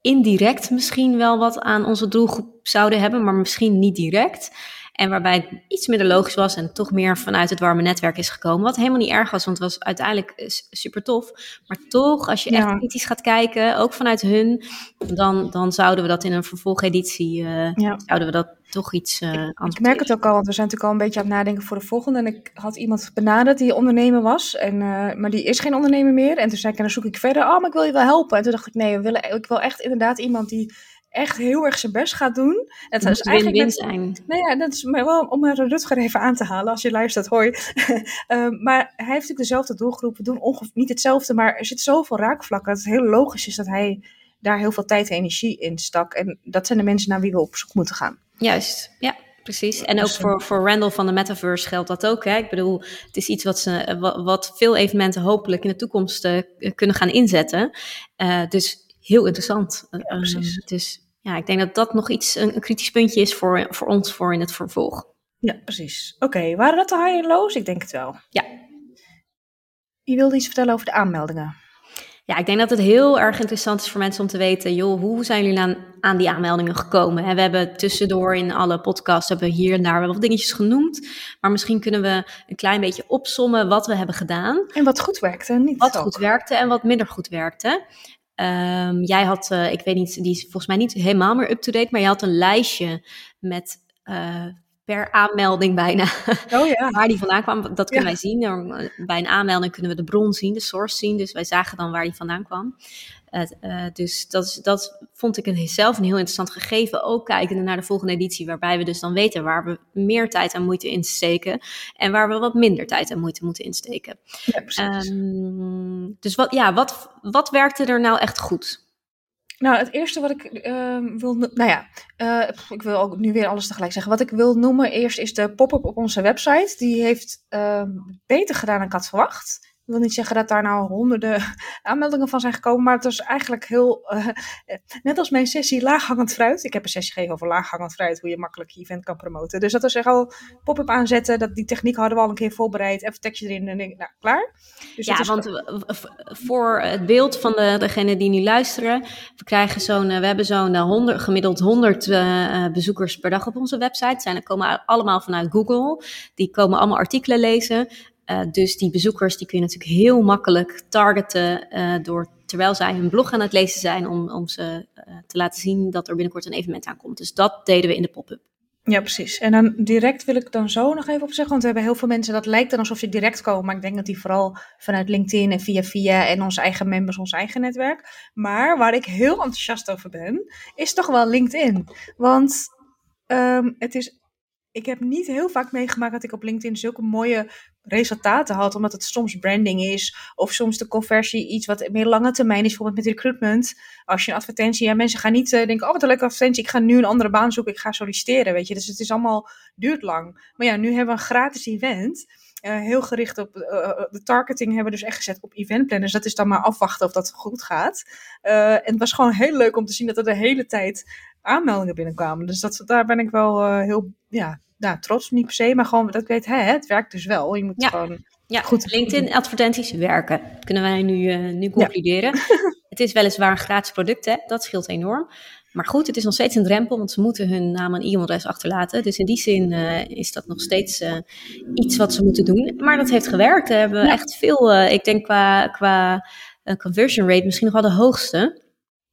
indirect misschien wel wat aan onze doelgroep zouden hebben, maar misschien niet direct. En waarbij het iets minder logisch was en toch meer vanuit het warme netwerk is gekomen. Wat helemaal niet erg was, want het was uiteindelijk super tof. Maar toch, als je ja. echt kritisch gaat kijken, ook vanuit hun, dan, dan zouden we dat in een vervolgeditie, uh, ja. zouden we dat toch iets uh, ik, ik merk het ook al, want we zijn natuurlijk al een beetje aan het nadenken voor de volgende. En ik had iemand benaderd die ondernemer was, en, uh, maar die is geen ondernemer meer. En toen zei ik, en dan zoek ik verder, oh, maar ik wil je wel helpen. En toen dacht ik, nee, we willen, ik wil echt inderdaad iemand die echt heel erg zijn best gaat doen. Het dat is eigenlijk win zijn. Nou ja, dat is wel om Rutger even aan te halen als je luistert, hoi. um, maar hij heeft natuurlijk dezelfde doelgroep. We doen ongeveer niet hetzelfde, maar er zit zoveel raakvlakken dat het heel logisch is dat hij daar heel veel tijd en energie in stak. En dat zijn de mensen naar wie we op zoek moeten gaan. Juist, ja. Precies. En ook voor, voor Randall van de Metaverse geldt dat ook. Hè? Ik bedoel, het is iets wat, ze, wat, veel evenementen hopelijk in de toekomst uh, kunnen gaan inzetten. Uh, dus heel interessant. Ja, precies. Uh, dus ja, ik denk dat dat nog iets, een, een, kritisch puntje is voor, voor ons voor in het vervolg. Ja, precies. Oké, waren dat de high en lows? Ik denk het wel. Ja. Je wilde iets vertellen over de aanmeldingen. Ja, ik denk dat het heel erg interessant is voor mensen om te weten, joh, hoe zijn jullie aan, aan die aanmeldingen gekomen? we hebben tussendoor in alle podcasts hebben we hier en daar wel wat dingetjes genoemd, maar misschien kunnen we een klein beetje opsommen wat we hebben gedaan. En wat goed werkte, niet Wat goed werkte en wat minder goed werkte. Um, jij had, uh, ik weet niet, die is volgens mij niet helemaal meer up-to-date, maar je had een lijstje met uh, per aanmelding bijna. Oh ja. waar die vandaan kwam, dat kunnen wij zien. Bij een aanmelding kunnen we de bron zien, de source zien. Dus wij zagen dan waar die vandaan kwam. Uh, dus dat, is, dat vond ik een, zelf een heel interessant gegeven. Ook kijkende naar de volgende editie, waarbij we dus dan weten waar we meer tijd en moeite in steken. En waar we wat minder tijd en moeite moeten insteken. Ja, um, dus wat, ja, wat, wat werkte er nou echt goed? Nou, het eerste wat ik uh, wil, nou ja, uh, ik wil ook nu weer alles tegelijk zeggen. Wat ik wil noemen eerst is de pop-up op onze website. Die heeft uh, beter gedaan dan ik had verwacht. Ik wil niet zeggen dat daar nou honderden aanmeldingen van zijn gekomen, maar het is eigenlijk heel, uh, net als mijn sessie laaghangend fruit. Ik heb een sessie gegeven over laaghangend fruit, hoe je makkelijk je event kan promoten. Dus dat is echt al pop-up aanzetten, dat, die techniek hadden we al een keer voorbereid, even tekstje erin en denk nou, klaar. Dus ja, want voor het beeld van de, degene die nu luisteren, we krijgen zo'n, we hebben zo'n 100, gemiddeld 100 uh, bezoekers per dag op onze website. Zijn, komen allemaal vanuit Google. Die komen allemaal artikelen lezen. Uh, dus die bezoekers die kun je natuurlijk heel makkelijk targeten uh, door terwijl zij hun blog aan het lezen zijn om, om ze uh, te laten zien dat er binnenkort een evenement aankomt. Dus dat deden we in de pop-up. Ja, precies. En dan direct wil ik dan zo nog even op zeggen, want we hebben heel veel mensen, dat lijkt dan alsof ze direct komen, maar ik denk dat die vooral vanuit LinkedIn en via via en onze eigen members, ons eigen netwerk. Maar waar ik heel enthousiast over ben, is toch wel LinkedIn. Want um, het is ik heb niet heel vaak meegemaakt dat ik op LinkedIn zulke mooie resultaten had, omdat het soms branding is, of soms de conversie iets wat meer lange termijn is, bijvoorbeeld met recruitment. Als je een advertentie, ja, mensen gaan niet uh, denken, oh wat een leuke advertentie, ik ga nu een andere baan zoeken, ik ga solliciteren, weet je. Dus het is allemaal, duurt lang. Maar ja, nu hebben we een gratis event. Uh, heel gericht op uh, de targeting hebben we dus echt gezet op eventplanners. Dat is dan maar afwachten of dat goed gaat. en het was gewoon heel leuk om te zien dat er de hele tijd aanmeldingen binnenkwamen. Dus dat, daar ben ik wel heel ja, nou, trots niet per se, maar gewoon dat ik weet, hè, het werkt dus wel. Je moet ja. gewoon ja, goed. LinkedIn-advertenties werken. Dat kunnen wij nu, uh, nu concluderen. het is weliswaar een gratis product, hè? dat scheelt enorm. Maar goed, het is nog steeds een drempel, want ze moeten hun naam en e-mailadres achterlaten. Dus in die zin uh, is dat nog steeds uh, iets wat ze moeten doen. Maar dat heeft gewerkt. We hebben echt veel, ik denk qua, qua conversion rate misschien nog wel de hoogste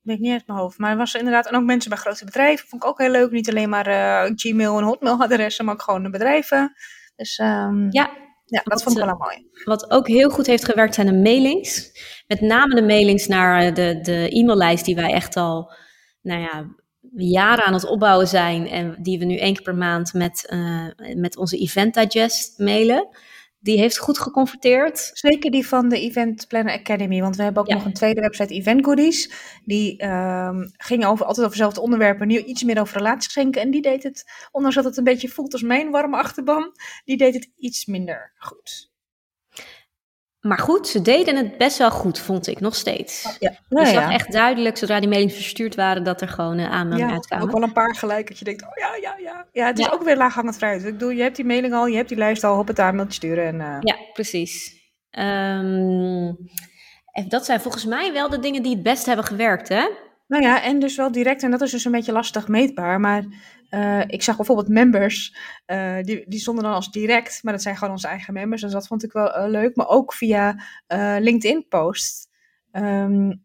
weet ik niet uit mijn hoofd. Maar er was inderdaad, en ook mensen bij grote bedrijven, vond ik ook heel leuk. Niet alleen maar uh, Gmail en Hotmail adressen, maar ook gewoon de bedrijven. Dus um, ja, ja, dat vond ik wel mooi. Wat ook heel goed heeft gewerkt zijn de mailings. Met name de mailings naar eh, de, de e-maillijst die wij echt al, nou ja, jaren aan het opbouwen zijn. En die we nu één keer per maand met, uh, met onze Event Digest mailen die heeft goed geconverteerd. Zeker die van de Event Planner Academy. Want we hebben ook nog een tweede website, Event Goodies. Die um, ging over, altijd over hetzelfde onderwerp, maar nu iets meer over relatiegeschenken. En die deed het, ondanks dat het een beetje voelt als mijn warme achterban, die deed het iets minder goed. Maar goed, ze deden het best wel goed, vond ik nog steeds. Ja. Nou, je zag echt duidelijk, zodra die mailings verstuurd waren, dat er gewoon uh, aanmeldingen ja, uitkwamen. ook wel een paar gelijk, dat je denkt, oh ja, ja, ja. Ja, het is ook weer laaghangend fruit. Ik bedoel, je hebt die mailing al, je hebt die lijst al, op het mailtje sturen. En, uh... Ja, precies. Um, dat zijn volgens mij wel de dingen die het best hebben gewerkt, hè? Nou ja, en dus wel direct, en dat is dus een beetje lastig meetbaar, maar uh, ik zag bijvoorbeeld members, uh, die, die stonden dan als direct, maar dat zijn gewoon onze eigen members, dus dat vond ik wel uh, leuk. Maar ook via LinkedIn posts. Um,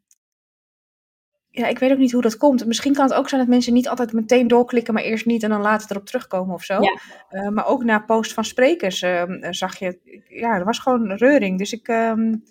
ja, ik weet ook niet hoe dat komt. Misschien kan het ook zijn dat mensen niet altijd meteen doorklikken, maar eerst niet en dan later erop terugkomen of zo. Ja. maar ook na post van sprekers ehm, zag je, ja, er was gewoon reuring. Dus ik, um,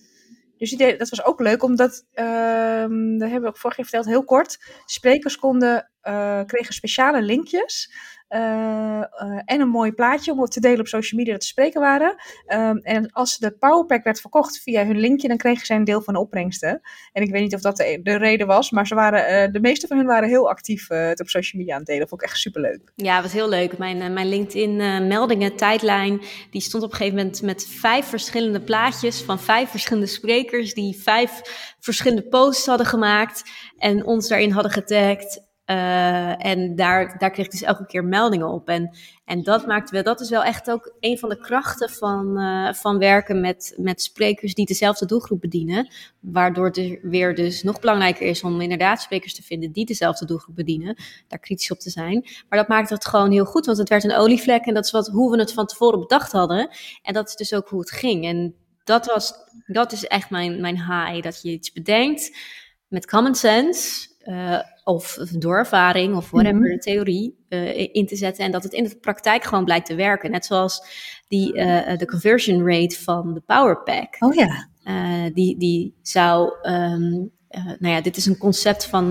dus dat was ook leuk, omdat, um, dat hebben we ook vorige keer verteld, heel kort. Sprekers konden, uh, kregen speciale linkjes eh, eh, en een mooi plaatje om te delen op social media dat ze spreken waren. Ehm, en als de powerpack werd verkocht via hun linkje, dan kregen zij een deel van de opbrengsten. En ik weet niet of dat de, de reden was, maar ze waren, de meeste van hen waren heel actief het op social media aan het delen. Vond ik echt superleuk. Ja, was heel leuk. Mijn, mijn LinkedIn meldingen tijdlijn, die stond op een gegeven moment met vijf verschillende plaatjes van vijf verschillende sprekers die vijf verschillende posts hadden gemaakt en ons daarin hadden getagd. Uh, en daar, daar kreeg ik dus elke keer meldingen op. En, en dat maakt wel, dat is wel echt ook een van de krachten van, uh, van werken met, met sprekers die dezelfde doelgroep bedienen. Waardoor het weer dus nog belangrijker is om inderdaad sprekers te vinden die dezelfde doelgroep bedienen. Daar kritisch op te zijn. Maar dat maakt het gewoon heel goed, want het werd een olievlek en dat is wat, hoe we het van tevoren bedacht hadden. En dat is dus ook hoe het ging. En dat, was, dat is echt mijn, mijn high, dat je iets bedenkt met common sense. Uh, of door ervaring of whatever, mm theorie uh, in te zetten. En dat het in de praktijk gewoon blijkt te werken. Net zoals die, uh, de conversion rate van de Power Pack. Oh ja. die, die zou, um, nou ja, dit is een concept van,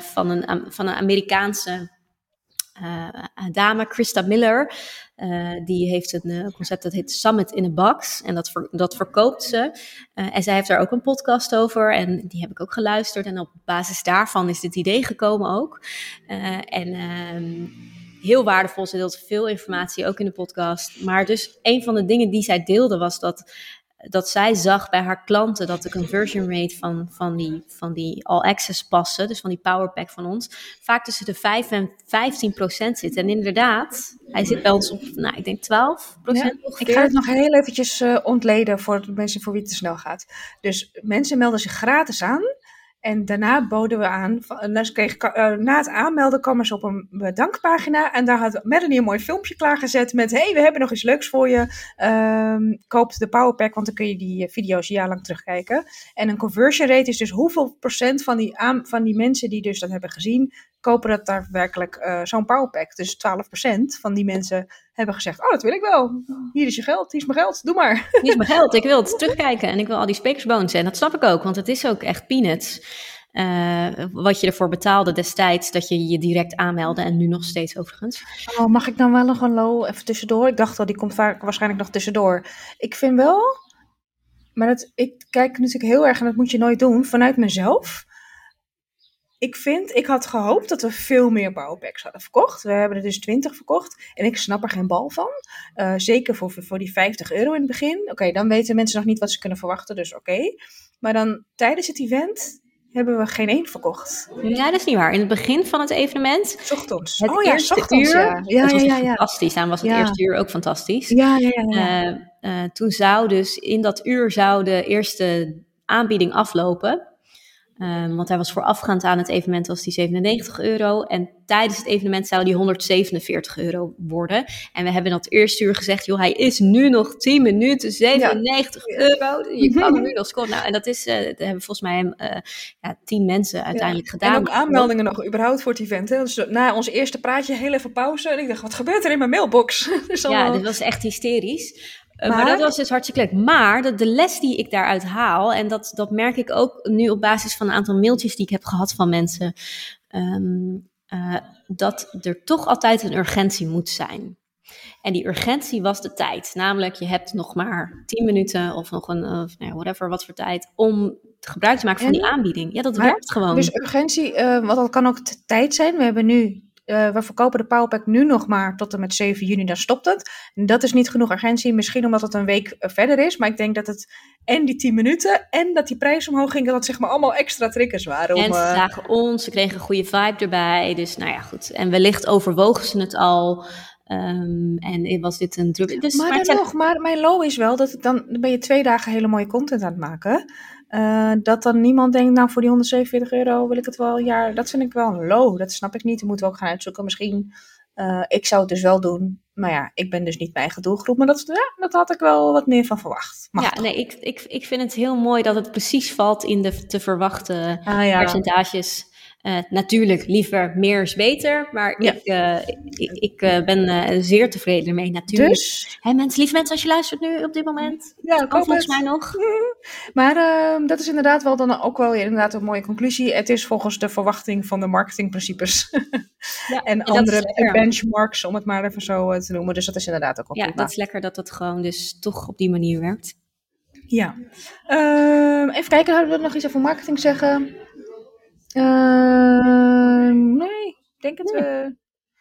van, een, van een Amerikaanse dame, Christa Miller. Uh, die heeft een uh, concept dat heet Summit in a Box. En dat, dat verkoopt ze. Uh, en zij heeft daar ook een podcast over. En die heb ik ook geluisterd. En op basis daarvan is dit idee gekomen ook. en ehm, heel waardevol. Ze deelt veel informatie ook in de podcast. Maar dus een van de dingen die zij deelde was dat dat zij zag bij haar klanten dat de conversion rate van, van, die, van die all access passen, dus van die power pack van ons, vaak tussen de 5 en 15 procent zit. En inderdaad, hij zit bij ons op, nou, ik denk 12 procent ja, Ik ga het nog heel eventjes uh, ontleden voor de mensen voor wie het te snel gaat. Dus mensen melden zich gratis aan. En daarna boden we aan, kreeg, uh, na het aanmelden kwamen ze op een bedankpagina. En daar had Melanie een mooi filmpje klaargezet met: hey, we hebben nog iets leuks voor je. Um, koop de Powerpack, want dan kun je die video's jaarlang terugkijken. En een conversion rate is dus hoeveel procent van die, aan, van die mensen die dus dat hebben gezien, kopen dat daadwerkelijk uh, zo'n powerpack. Dus 12% van die mensen hebben gezegd, oh dat wil ik wel. Hier is je geld, hier is mijn geld, doe maar. Hier is mijn geld, ik wil het terugkijken en ik wil al die speakersbonussen. En dat snap ik ook, want het is ook echt peanuts. Uh, wat je ervoor betaalde destijds dat je je direct aanmeldde en nu nog steeds overigens. Oh, mag ik dan wel nog een low even tussendoor? Ik dacht al, die komt vaak waarschijnlijk nog tussendoor. Ik vind wel, maar dat, ik kijk natuurlijk heel erg en dat moet je nooit doen, vanuit mezelf ik vind, ik had gehoopt dat we veel meer bouwpacks hadden verkocht. We hebben er dus 20 verkocht en ik snap er geen bal van. Uh, zeker voor, voor die 50 euro in het begin. Oké, dan weten mensen nog niet wat ze kunnen verwachten, dus oké. Maar dan tijdens het event hebben we geen één verkocht. Ja, dat is niet waar. In het begin van het evenement. Ochtends. Het oh ja, eerste ochtends, uur. Ja. Ja, ja, ja, ja. Fantastisch. Dan was het eerste uur ook fantastisch. Ja, ja, ja. ja. Uh, uh, toen zou dus in dat uur zou de eerste aanbieding aflopen. Um, want hij was voorafgaand aan het evenement was die 97 euro. En tijdens het evenement zou die 147 euro worden. En we hebben dat eerste uur gezegd, joh, hij is nu nog 10 minuten, 97 euro. Je kan hem nu nog scoren. Nou, en dat is, uh, dat hebben volgens mij uh, ja, 10 mensen uiteindelijk ja. gedaan. En ook aanmeldingen nog überhaupt voor het event. Hè? Dus na ons eerste praatje heel even pauze. En ik dacht, wat gebeurt er in mijn mailbox? dus ja, dit was echt hysterisch. Maar, maar, dat was dus hartstikke leuk. Maar de, de, les die ik daaruit haal, en dat, dat merk ik ook nu op basis van een aantal mailtjes die ik heb gehad van mensen, um, uh, dat er toch altijd een urgentie moet zijn. En die urgentie was de tijd. Namelijk, je hebt nog maar 10 minuten of nog een, of, nou whatever, wat voor tijd, om gebruik te maken van die aanbieding. Ja, dat werkt gewoon. Dus urgentie, uh, want dat kan ook tijd zijn. We hebben nu uh, we verkopen de Powerpack nu nog maar tot en met 7 juni, dan stopt het. En dat is niet genoeg urgentie, misschien omdat het een week eh, verder is. Maar ik denk dat het en die 10 minuten en dat die prijs omhoog ging, dat het zeg maar allemaal extra triggers waren. Om, en ze uh... zagen ons, ze kregen een goede vibe erbij. Dus nou ja, goed. En wellicht overwogen ze het al. Um, en was dit een druk. Dus, maar, maar, nog, maar mijn low is wel dat dan, dan ben je twee dagen hele mooie content aan het maken. Uh, dat dan niemand denkt, nou voor die 147 euro wil ik het wel een jaar. Dat vind ik wel een low. Dat snap ik niet. Dat moeten we ook gaan uitzoeken. Misschien, uh, ik zou het dus wel doen. Maar ja, ik ben dus niet mijn eigen doelgroep. Maar dat, ja, dat had ik wel wat meer van verwacht. Mag ja, nee, ik, ik, ik vind het heel mooi dat het precies valt in de te verwachten ah, ja. percentages. Uh, natuurlijk, liever meer is beter, maar ja. ik, uh, ik, ik uh, ben zeer tevreden ermee, natuurlijk. Dus? Hey, mensen, lieve mensen, als je luistert nu op dit moment, ja, kan volgens mij nog. Maar ehm, dat is inderdaad wel dan ook wel inderdaad een mooie conclusie. Het is volgens de verwachting van de marketingprincipes ja, en, en andere benchmarks, om het maar even zo te noemen. Dus dat is inderdaad ook wel Ja, dat is lekker dat dat gewoon dus toch op die manier werkt. Ja. Uh, even kijken, hadden we nog iets over marketing zeggen? Uh, nee, ik denk het. Nee. Uh,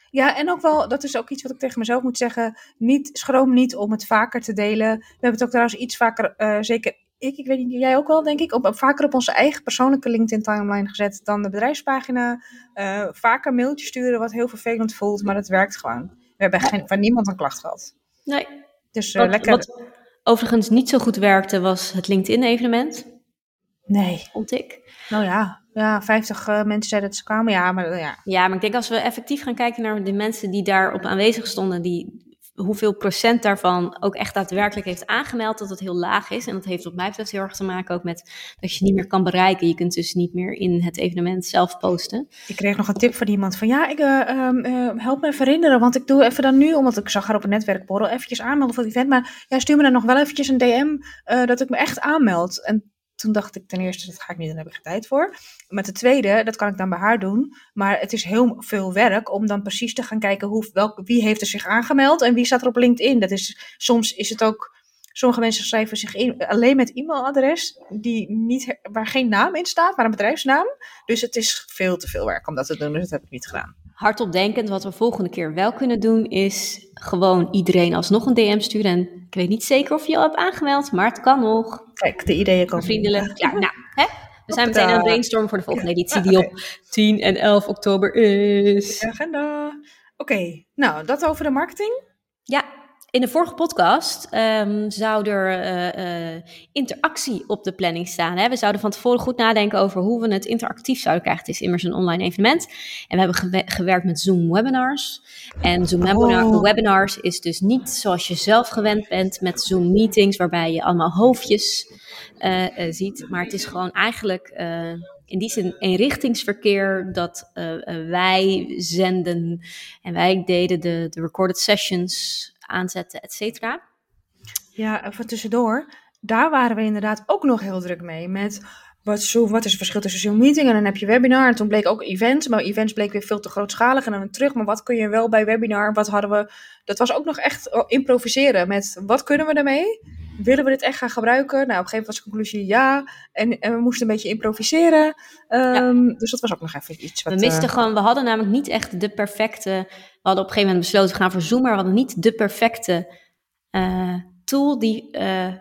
ja, en ook wel, dat is ook iets wat ik tegen mezelf moet zeggen. Niet, schroom niet om het vaker te delen. We hebben het ook trouwens iets vaker, uh, zeker ik, ik weet niet, jij ook wel denk ik, op, vaker op onze eigen persoonlijke LinkedIn timeline gezet dan de bedrijfspagina. Uh, vaker mailtjes sturen, wat heel vervelend voelt, maar het werkt gewoon. We hebben geen, van niemand een klacht gehad. Nee. Dus wat, lekker. Wat overigens niet zo goed werkte, was het LinkedIn-evenement. Nee. Vond ik. Nou ja, ja 50 uh, mensen zeiden dat ze kwamen. Ja maar, ja. ja, maar ik denk als we effectief gaan kijken naar de mensen die daarop aanwezig stonden, die, hoeveel procent daarvan ook echt daadwerkelijk heeft aangemeld, dat het heel laag is. En dat heeft wat mij betreft heel erg te maken ook met dat je niet meer kan bereiken. Je kunt dus niet meer in het evenement zelf posten. Ik kreeg nog een tip van iemand van ja, ik, uh, uh, help me even herinneren, want ik doe even dan nu, omdat ik zag haar op een netwerkborrel, eventjes aanmelden voor het event. Maar ja, stuur me dan nog wel eventjes een DM dat ik me echt aanmeld. En toen dacht ik ten eerste, dat ga ik niet, dan heb ik geen tijd voor. Met de tweede, dat kan ik dan bij haar doen. Maar het is heel veel werk om dan precies te gaan kijken hoe, welk, wie heeft er zich aangemeld en wie staat er op LinkedIn. Dat is, soms is het ook, sommige mensen schrijven zich in alleen met e-mailadres die niet, waar geen naam in staat, maar een bedrijfsnaam. Dus het is veel te veel werk om dat te doen, dus dat heb ik niet gedaan. Hardop denkend, wat we volgende keer wel kunnen doen, is gewoon iedereen alsnog een DM sturen. En ik weet niet zeker of je al hebt aangemeld, maar het kan nog. Kijk, de ideeën komen. Vriendelijk. Ja, nou, hè? We zijn meteen aan het brainstormen voor de volgende editie, die op 10 en 11 oktober is. Agenda. Oké, okay, nou, dat over de marketing. Ja, in de vorige podcast um, zou er uh, uh, interactie op de planning staan. Hè? We zouden van tevoren goed nadenken over hoe we het interactief zouden krijgen. Het is immers een online evenement. En we hebben gewe gewerkt met Zoom webinars. En Zoom oh. webinars is dus niet zoals je zelf gewend bent met Zoom meetings, waarbij je allemaal hoofdjes uh, ziet. Maar het is gewoon eigenlijk in die zin eenrichtingsverkeer dat wij zenden en wij deden de, de recorded sessions aanzetten, et cetera. Ja, even tussendoor. Daar waren we inderdaad ook nog heel druk mee. Met wat, zo, wat is het verschil tussen zo'n meeting en dan heb je webinar. En toen bleek ook events, maar events bleek weer veel te grootschalig. En dan terug, maar wat kun je wel bij webinar? Wat hadden we? Dat was ook nog echt improviseren met wat kunnen we ermee? Willen we dit echt gaan gebruiken? Nou, op een gegeven moment was de conclusie ja. En, en we moesten een beetje improviseren. Um, Dus dat was ook nog even iets wat... We misten uh, gewoon, we hadden namelijk niet echt de perfecte we hadden op een gegeven moment besloten, we gaan voor Zoom, maar we hadden niet de perfecte uh, tool die uh,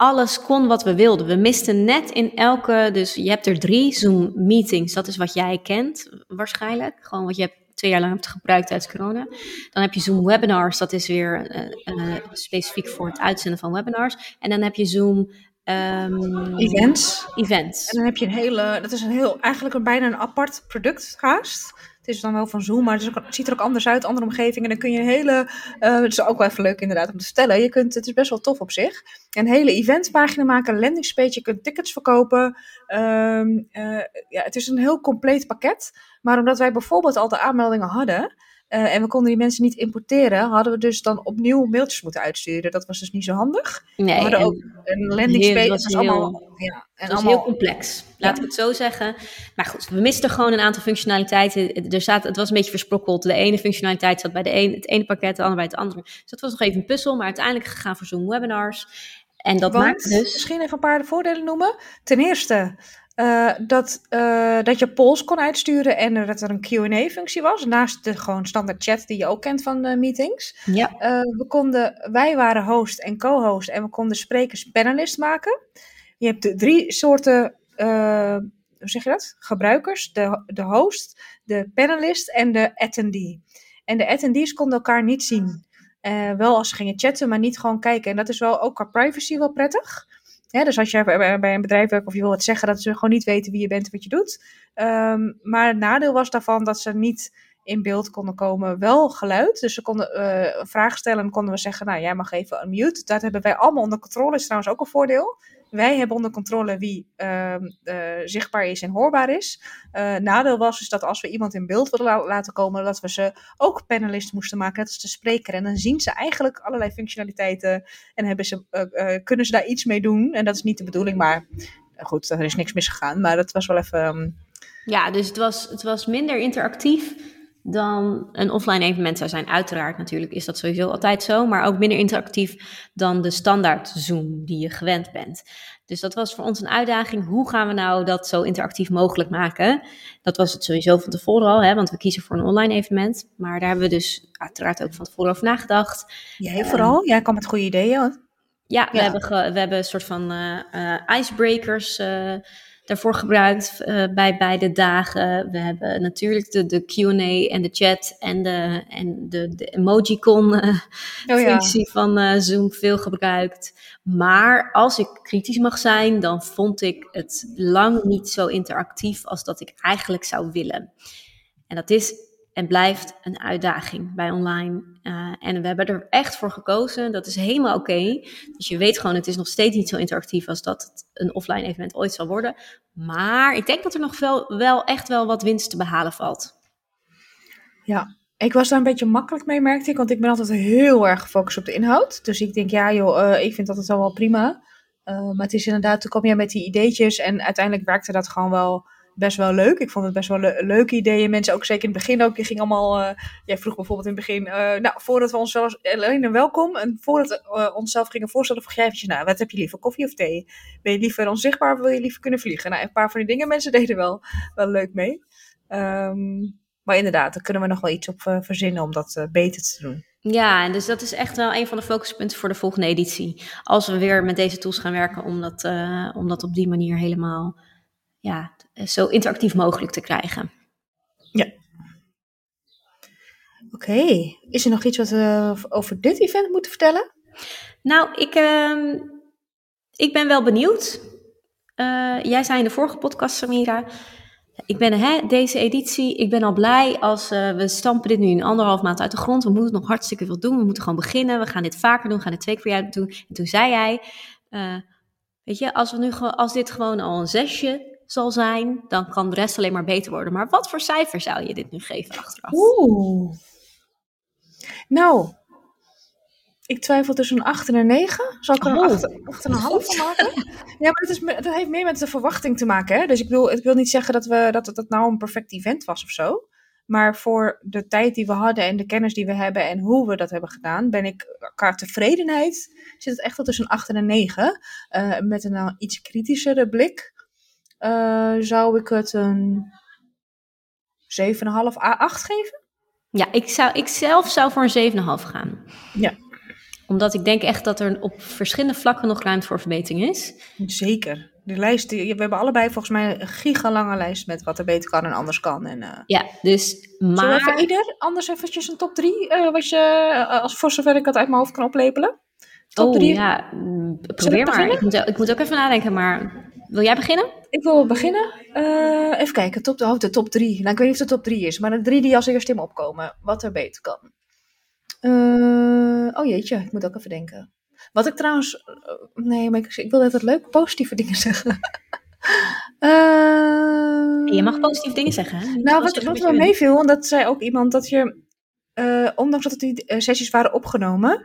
alles kon wat we wilden. We misten net in elke, dus je hebt er drie Zoom meetings, dat is wat jij kent waarschijnlijk. Gewoon wat je hebt twee jaar lang hebt gebruikt tijdens corona. Dan heb je Zoom webinars, dat is weer uh, specifiek voor het uitzenden van webinars. En dan heb je Zoom Um, events. Events. En dan heb je een hele, dat is een heel, eigenlijk een, bijna een apart product haast. Het is dan wel van Zoom, maar het, ziet er ook anders uit, andere omgeving. En dan kun je een hele, uh, het is ook wel even leuk inderdaad om te vertellen. Je kunt, het is best wel tof op zich. Een hele eventpagina maken, een landingspage, je kunt tickets verkopen. Um, uh, ja, het is een heel compleet pakket. Maar omdat wij bijvoorbeeld al de aanmeldingen hadden, uh, en we konden die mensen niet importeren, hadden we dus dan opnieuw mailtjes moeten uitsturen. Dat was dus niet zo handig. Nee, we hadden ook een landingspage. Dat was allemaal, ja, en was allemaal, heel complex, laten we het zo zeggen. Maar goed, we misten gewoon een aantal functionaliteiten. Er zat, het was een beetje versprokkeld. De ene functionaliteit zat bij de een, het ene pakket, de andere bij het andere. Dus dat was nog even een puzzel, maar uiteindelijk gegaan voor Zoom webinars. En dat Want, maakt dus... Misschien even een paar voordelen noemen. Ten eerste, uh, dat, uh, dat je polls kon uitsturen en dat er een QA-functie was. Naast de gewoon standaard chat die je ook kent van de meetings. Ja. We konden, wij waren host en co-host en we konden sprekers panelist maken. Je hebt de drie soorten, hoe zeg je dat? Gebruikers: de, de host, de panelist en de attendee. En de attendees konden elkaar niet zien. wel als ze gingen chatten, maar niet gewoon kijken. En dat is wel ook qua privacy wel prettig. Ja, dus als je bij een bedrijf werkt of je wil wat zeggen, dat ze gewoon niet weten wie je bent en wat je doet. Um, maar het nadeel was daarvan dat ze niet in beeld konden komen, wel geluid. Dus ze konden uh, vraag stellen en konden we zeggen, nou jij mag even unmute. Dat hebben wij allemaal onder controle, is trouwens ook een voordeel. Wij hebben onder controle wie ehm, eh, zichtbaar is en hoorbaar is. Uh, nadeel was dus dat als we iemand in beeld wilden laten komen, dat we ze ook panelist moesten maken, net als de spreker. En dan zien ze eigenlijk allerlei functionaliteiten en hebben ze, uh, kunnen ze daar iets mee doen. En dat is niet de bedoeling, maar goed, er is niks misgegaan. Maar dat was wel even... Um... Ja, dus het was, het was minder interactief dan een offline evenement zou zijn. Uiteraard natuurlijk is dat sowieso altijd zo, maar ook minder interactief dan de standaard Zoom die je gewend bent. Dus dat was voor ons een uitdaging. Hoe gaan we nou dat zo interactief mogelijk maken? Dat was het sowieso van tevoren al, hè, want we kiezen voor een online evenement. Maar daar hebben we dus uiteraard ook van tevoren over nagedacht. Jij vooral? Jij kwam met goede ideeën. Ja, we, Hebben we hebben een soort van uh, uh, icebreakers uh, daarvoor gebruikt uh, bij beide dagen. We hebben natuurlijk de, de Q&A en de chat en de, en de, de emojicon uh, oh, functie ja. van uh, Zoom veel gebruikt. Maar als ik kritisch mag zijn, dan vond ik het lang niet zo interactief als dat ik eigenlijk zou willen. En dat is en blijft een uitdaging bij online. Uh, en we hebben er echt voor gekozen. Dat is helemaal oké. Dus je weet gewoon, het is nog steeds niet zo interactief als dat het een offline evenement ooit zal worden. Maar ik denk dat er nog wel, wel echt wel wat winst te behalen valt. Ja, ik was daar een beetje makkelijk mee, merkte ik. Want ik ben altijd heel erg gefocust op de inhoud. Dus ik denk, ja joh, uh, ik vind dat het wel prima. Uh, maar het is inderdaad, toen kwam je met die ideetjes. En uiteindelijk werkte dat gewoon wel best wel leuk. Ik vond het best wel le leuke ideeën. Mensen ook zeker in het begin ook. Ging allemaal. Uh, jij vroeg bijvoorbeeld in het begin. Uh, nou, voordat we onszelf. Alleen een welkom. En voordat we uh, onszelf gingen voorstellen. Vroeg jij eventjes. Nou, wat heb je liever? Koffie of thee? Ben je liever onzichtbaar of wil je liever kunnen vliegen? Nou, een paar van die dingen. Mensen deden wel, wel leuk mee. Um, maar inderdaad, daar kunnen we nog wel iets op verzinnen om dat beter te doen. Ja, en dus dat is echt wel een van de focuspunten voor de volgende editie. Als we weer met deze tools gaan werken, om dat, om dat op die manier helemaal ja, zo interactief mogelijk te krijgen. Ja. Oké, okay. is er nog iets wat we over dit event moeten vertellen? Nou, ik, uh, ik ben wel benieuwd. Uh, jij zei in de vorige podcast, Samira. Ik ben hè, deze editie, ik ben al blij als uh, we stampen dit nu een anderhalf maand uit de grond. We moeten nog hartstikke veel doen. We moeten gewoon beginnen. We gaan dit vaker doen. We gaan dit twee keer per jaar doen. En toen zei jij, uh, weet je, als, we nu, als dit gewoon al een zesje zal zijn, dan kan de rest alleen maar beter worden. Maar wat voor cijfer zou je dit nu geven achteraf? Oeh. Nou, ik twijfel tussen een 8 en een 9. Zal ik er een 8, 8 en een half van maken? Ja, maar dat, is, dat heeft meer met de verwachting te maken. Hè? Dus ik wil, ik wil niet zeggen dat, we, dat het nou een perfect event was of zo. Maar voor de tijd die we hadden en de kennis die we hebben en hoe we dat hebben gedaan, ben ik qua tevredenheid zit het echt wel tussen een 8 en een 9. Uh, met een uh, iets kritischere blik uh, zou ik het een 7,5 A8 geven? Ja, ik, zou, ik zelf zou voor een 7,5 gaan. Ja. Omdat ik denk echt dat er op verschillende vlakken nog ruimte voor verbetering is. Zeker. De lijst, we hebben allebei volgens mij een gigalange lijst met wat er beter kan en anders kan. En, uh, ja, dus maar... Zullen ieder anders eventjes een top 3, uh, wat je, uh, als voor zover ik het uit mijn hoofd kan oplepelen? Top 3? Oh, ja, probeer maar. Ik moet, ik moet ook even nadenken, maar wil jij beginnen? Ik wil beginnen. Uh, even kijken, top, oh, de top drie. Nou, ik weet niet of de top drie is, maar de drie die als eerste in me opkomen. Wat er beter kan. Uh, oh jeetje, ik moet ook even denken. Wat ik trouwens... Uh, nee, maar ik, ik wil net leuk positieve dingen zeggen. je mag positieve dingen zeggen. Hè? Nou, wat, wat me meeviel, want dat zei ook iemand, dat je... ondanks dat die sessies waren opgenomen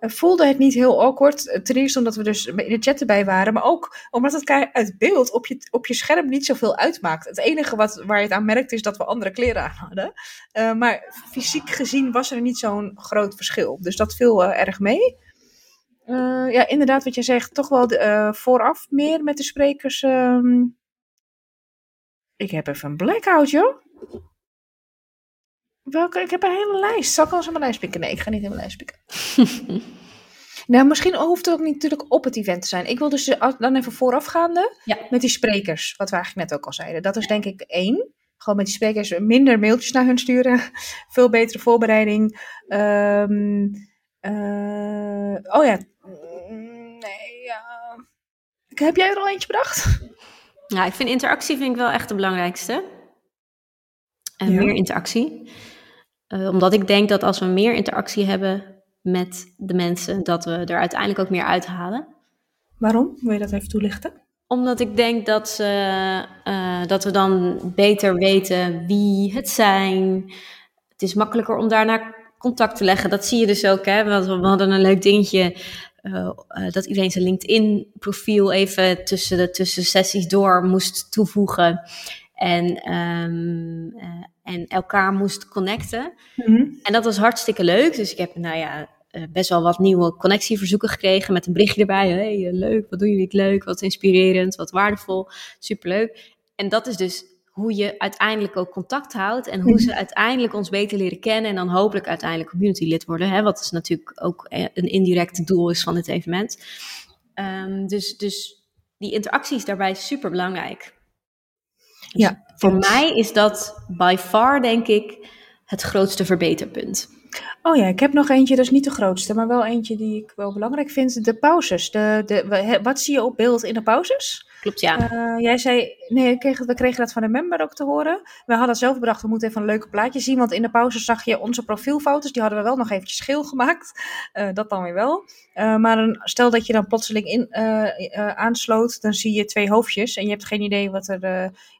voelde het niet heel awkward. Eh, ten eerste omdat we dus in de chat erbij waren, maar ook omdat het uit beeld op je, op je scherm niet zoveel uitmaakt. Het enige wat, waar je het aan merkt is dat we andere kleren aan hadden. Uh, maar fysiek gezien was er niet zo'n groot verschil. Dus dat viel erg mee. Ja, inderdaad, wat je zegt, toch wel vooraf meer met de sprekers. Um... Ik heb even een blackout, joh. Welke? Ik heb een hele lijst. Zal ik al eens in mijn lijst pikken? Nee, ik ga niet in mijn lijst pikken. nou, misschien hoeft het ook niet natuurlijk op het event te zijn. Ik wil dus dan even voorafgaande ja. met die sprekers. Wat we eigenlijk net ook al zeiden. Dat is denk ik één. Gewoon met die sprekers minder mailtjes naar hun sturen. Veel betere voorbereiding. Um, uh, oh ja. Nee, ja. Heb jij er al eentje bedacht? Ja, ik vind interactie vind ik wel echt de belangrijkste. En ja. meer interactie. Uh, omdat ik denk dat als we meer interactie hebben met de mensen, dat we er uiteindelijk ook meer uithalen. Waarom? Wil je dat even toelichten? Omdat ik denk dat, ze, uh, dat we dan beter weten wie het zijn. Het is makkelijker om daarna contact te leggen. Dat zie je dus ook. Hè? We hadden een leuk dingetje. Uh, uh, dat iedereen zijn LinkedIn-profiel even tussen de tussen sessies door moest toevoegen. En, um, uh, en elkaar moest connecten. Mm -hmm. En dat was hartstikke leuk. Dus ik heb, nou ja, uh, best wel wat nieuwe connectieverzoeken gekregen met een berichtje erbij. Hey, uh, leuk, wat doen jullie leuk, wat inspirerend, wat waardevol, superleuk. En dat is dus hoe je uiteindelijk ook contact houdt en hoe ze uiteindelijk ons beter leren kennen en dan hopelijk uiteindelijk community lid worden. Hè, wat is natuurlijk ook een indirect doel is van dit evenement. Um, dus, dus die interactie is daarbij super belangrijk. Ja, voor mij is dat by far, denk ik, het grootste verbeterpunt. Oh ja, ik heb nog eentje, dat is niet de grootste, maar wel eentje die ik wel belangrijk vind. De pauzes. De, de, wat zie je op beeld in de pauzes? Klopt, ja. Uh, jij zei, nee, we kregen, we kregen dat van de member ook te horen. We hadden zelf bedacht, we moeten even een leuke plaatje zien. Want in de pauze zag je onze profielfoto's. Die hadden we wel nog eventjes geel gemaakt. Uh, dat dan weer wel. Uh, maar een, stel dat je dan plotseling in, aansloot, dan zie je twee hoofdjes. En je hebt geen idee wat er...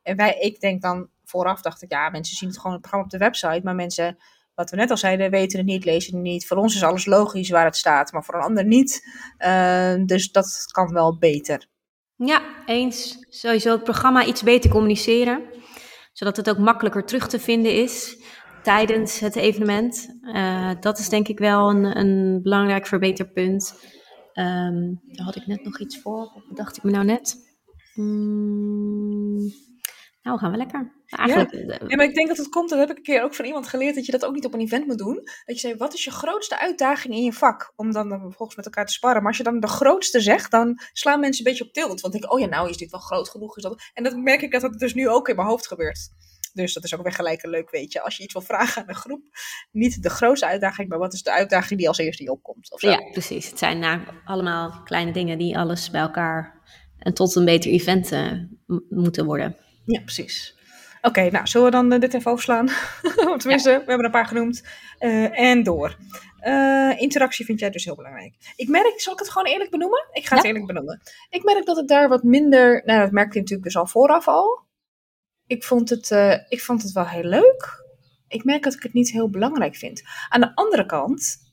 en wij, ik denk dan vooraf, dacht ik, ja, mensen zien het gewoon het programma op de website. Maar mensen wat we net al zeiden, weten het niet, lezen het niet. Voor ons is alles logisch waar het staat, maar voor een ander niet. Uh, dus dat kan wel beter. Ja, eens. Sowieso het programma iets beter communiceren, zodat het ook makkelijker terug te vinden is tijdens het evenement. Uh, dat is denk ik wel een, een belangrijk verbeterpunt. Um, daar had ik net nog iets voor, wat bedacht ik me nou net? Mm, nou, gaan we lekker. Eigenlijk, ja. ja, maar ik denk dat het komt, dat heb ik een keer ook van iemand geleerd, dat je dat ook niet op een event moet doen. Dat je zegt, wat is je grootste uitdaging in je vak? Om dan, dan vervolgens met elkaar te sparren. Maar als je dan de grootste zegt, dan slaan mensen een beetje op tilt. Want ik, oh ja, nou is dit wel groot genoeg. Is dat... En dan merk ik dat dat dus nu ook in mijn hoofd gebeurt. Dus dat is ook weer gelijk een leuk weetje. Als je iets wil vragen aan een groep, niet de grootste uitdaging, maar wat is de uitdaging die als eerste die opkomt? Of zo. Ja, precies. Het zijn nou allemaal kleine dingen die alles bij elkaar en tot een beter event uh, moeten worden. Ja, precies. Oké, okay, nou, zullen we dan uh, dit even overslaan? Tenminste, ja. we hebben een paar genoemd. Uh, en door. Uh, interactie vind jij dus heel belangrijk. Ik merk, zal ik het gewoon eerlijk benoemen? Ik ga het eerlijk benoemen. Ik merk dat het daar wat minder, nou dat merkte ik natuurlijk dus al vooraf al. Ik vond het, ik vond het wel heel leuk. Ik merk dat ik het niet heel belangrijk vind. Aan de andere kant,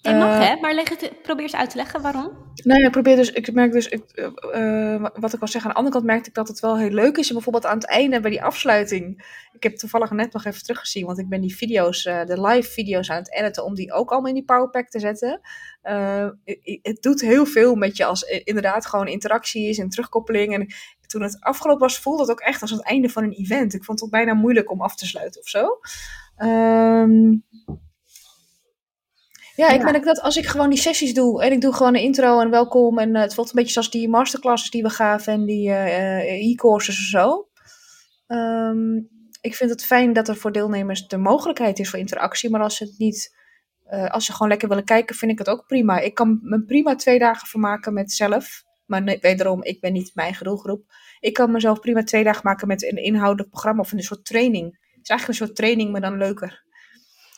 je mag, uh, hè? Maar leg het, probeer eens uit te leggen waarom. Nou ja, probeer dus. Ik merk dus. Ik, uh, wat ik wil zeggen, aan de andere kant merkte ik dat het wel heel leuk is. En bijvoorbeeld aan het einde bij die afsluiting. Ik heb toevallig net nog even teruggezien, want ik ben die video's, uh, de live video's aan het editen, om die ook allemaal in die Powerpack te zetten. het doet heel veel met je als inderdaad gewoon interactie is en terugkoppeling. En toen het afgelopen was, voelde het ook echt als het einde van een event. Ik vond het ook bijna moeilijk om af te sluiten of zo. Um, ja, ik merk dat als ik gewoon die sessies doe en ik doe gewoon een intro en welkom en uh, het voelt een beetje zoals die masterclasses die we gaven en die uh, e-courses en zo. Um, ik vind het fijn dat er voor deelnemers de mogelijkheid is voor interactie, maar als het niet, uh, als ze gewoon lekker willen kijken, vind ik het ook prima. Ik kan me prima twee dagen vermaken met zelf, maar nee, wederom, ik ben niet mijn doelgroep. Ik kan mezelf prima twee dagen maken met een inhoudelijk programma of een soort training. Het is eigenlijk een soort training, maar dan leuker.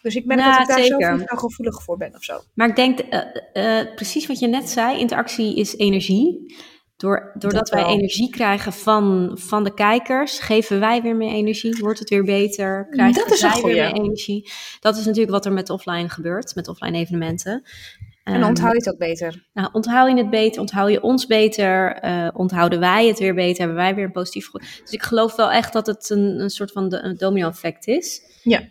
Dus ik ben nou, dat ik daar zeker. zelf niet gevoelig voor ben of zo. Maar ik denk, uh, uh, precies wat je net zei, interactie is energie. Door, doordat wij energie krijgen van, van de kijkers, geven wij weer meer energie, wordt het weer beter, krijgen dat is wij weer meer energie. Dat is natuurlijk wat er met offline gebeurt, met offline evenementen. En onthoud je het ook beter? Nou, onthoud je het beter, onthoud je ons beter, uh, onthouden wij het weer beter, hebben wij weer een positief gevoel. Dus ik geloof wel echt dat het een, een soort van domino-effect is. Ja.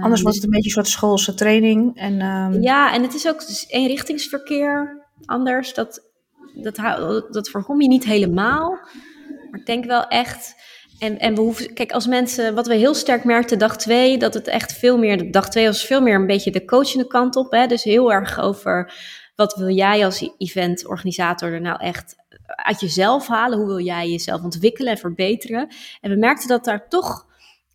Anders was het een beetje een soort schoolse training. En, um... Ja, en het is ook dus eenrichtingsverkeer anders. Dat, dat, dat voorkom je niet helemaal. Maar ik denk wel echt. En, en we hoeven, kijk, als mensen, wat we heel sterk merkten dag twee, dat het echt veel meer, dag twee was veel meer een beetje de coachende kant op. Hè? Dus heel erg over wat wil jij als eventorganisator er nou echt uit jezelf halen? Hoe wil jij jezelf ontwikkelen en verbeteren? En we merkten dat daar toch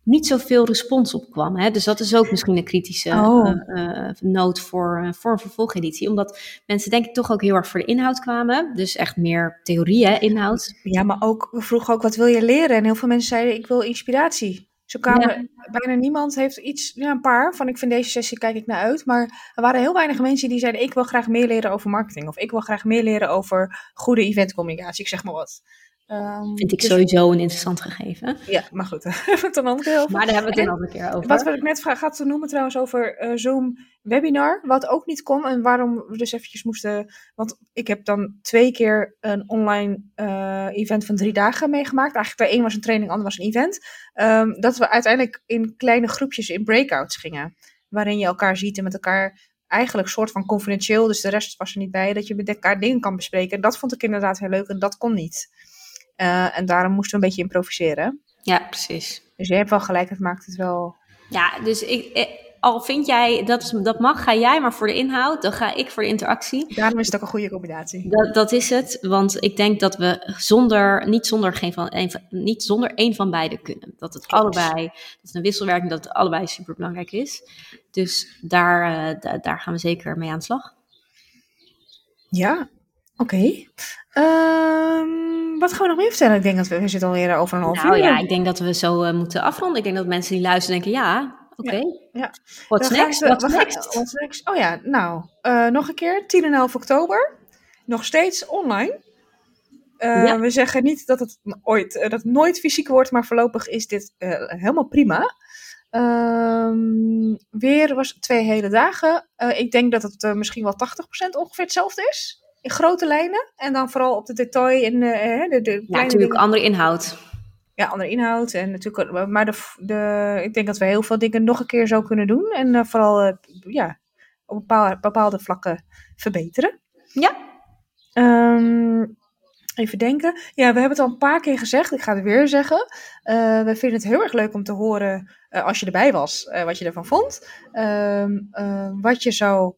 niet zoveel respons op kwam. Hè? Dus dat is ook misschien een kritische oh. uh, noot voor, uh, voor een vervolgeditie. Omdat mensen denk ik toch ook heel erg voor de inhoud kwamen. Dus echt meer theorie, hè, inhoud. Ja, maar ook, we vroegen ook wat wil je leren? En heel veel mensen zeiden ik wil inspiratie. Zo kwamen bijna niemand heeft iets, ja, een paar van ik vind deze sessie kijk ik naar uit. Maar er waren heel weinig mensen die zeiden ik wil graag meer leren over marketing. Of ik wil graag meer leren over goede eventcommunicatie. Ik zeg maar wat. Um, Vind ik dus, sowieso een interessant gegeven. Ja, maar goed, daar hebben we het een andere keer over. Maar daar hebben we het een andere keer over. Wat we net gaat te noemen trouwens over uh, Zoom webinar, wat ook niet kon en waarom we dus eventjes moesten, want ik heb dan twee keer een online uh, event van drie dagen meegemaakt. Eigenlijk de een was een training, de ander was een event. Um, dat we uiteindelijk in kleine groepjes in breakouts gingen, waarin je elkaar ziet en met elkaar eigenlijk soort van confidentieel, dus de rest was er niet bij, dat je met elkaar dingen kan bespreken. Dat vond ik inderdaad heel leuk en dat kon niet. Uh, en daarom moesten we een beetje improviseren. Ja, precies. Dus je hebt wel gelijk, het maakt het wel. Ja, dus ik, eh, al vind jij dat, dat mag, ga jij maar voor de inhoud, dan ga ik voor de interactie. Daarom is het ook een goede combinatie. Dat, dat is het, want ik denk dat we zonder, niet, zonder geen van, een, niet zonder één van beide kunnen. Dat het allebei, dat het een wisselwerking, dat het allebei super belangrijk is. Dus daar, uh, daar gaan we zeker mee aan de slag. Ja, Oké. Okay. Um, wat gaan we nog meer vertellen? Ik denk dat we, we zitten alweer over een half nou, uur. ja, ik denk dat we zo uh, moeten afronden. Ik denk dat mensen die luisteren denken, ja, oké. Okay. Ja, ja. What's next? We, What's, next? What's next? Oh ja, nou, uh, nog een keer, 10 en 11 oktober. Nog steeds online. Uh, ja. We zeggen niet dat het, ooit, dat het nooit fysiek wordt, maar voorlopig is dit helemaal prima. Um, weer was twee hele dagen. ik denk dat het misschien wel 80% ongeveer hetzelfde is in grote lijnen. En dan vooral op de detail en uh, de, de ja, natuurlijk dingen. andere inhoud. Ja, andere inhoud. En natuurlijk, maar de, de, ik denk dat we heel veel dingen nog een keer zo kunnen doen. En uh, vooral uh, ja, op bepaalde, bepaalde vlakken verbeteren. Ja. Um, even denken. Ja, we hebben het al een paar keer gezegd. Ik ga het weer zeggen. Uh, we vinden het heel erg leuk om te horen, als je erbij was, wat je ervan vond. Um, wat je zou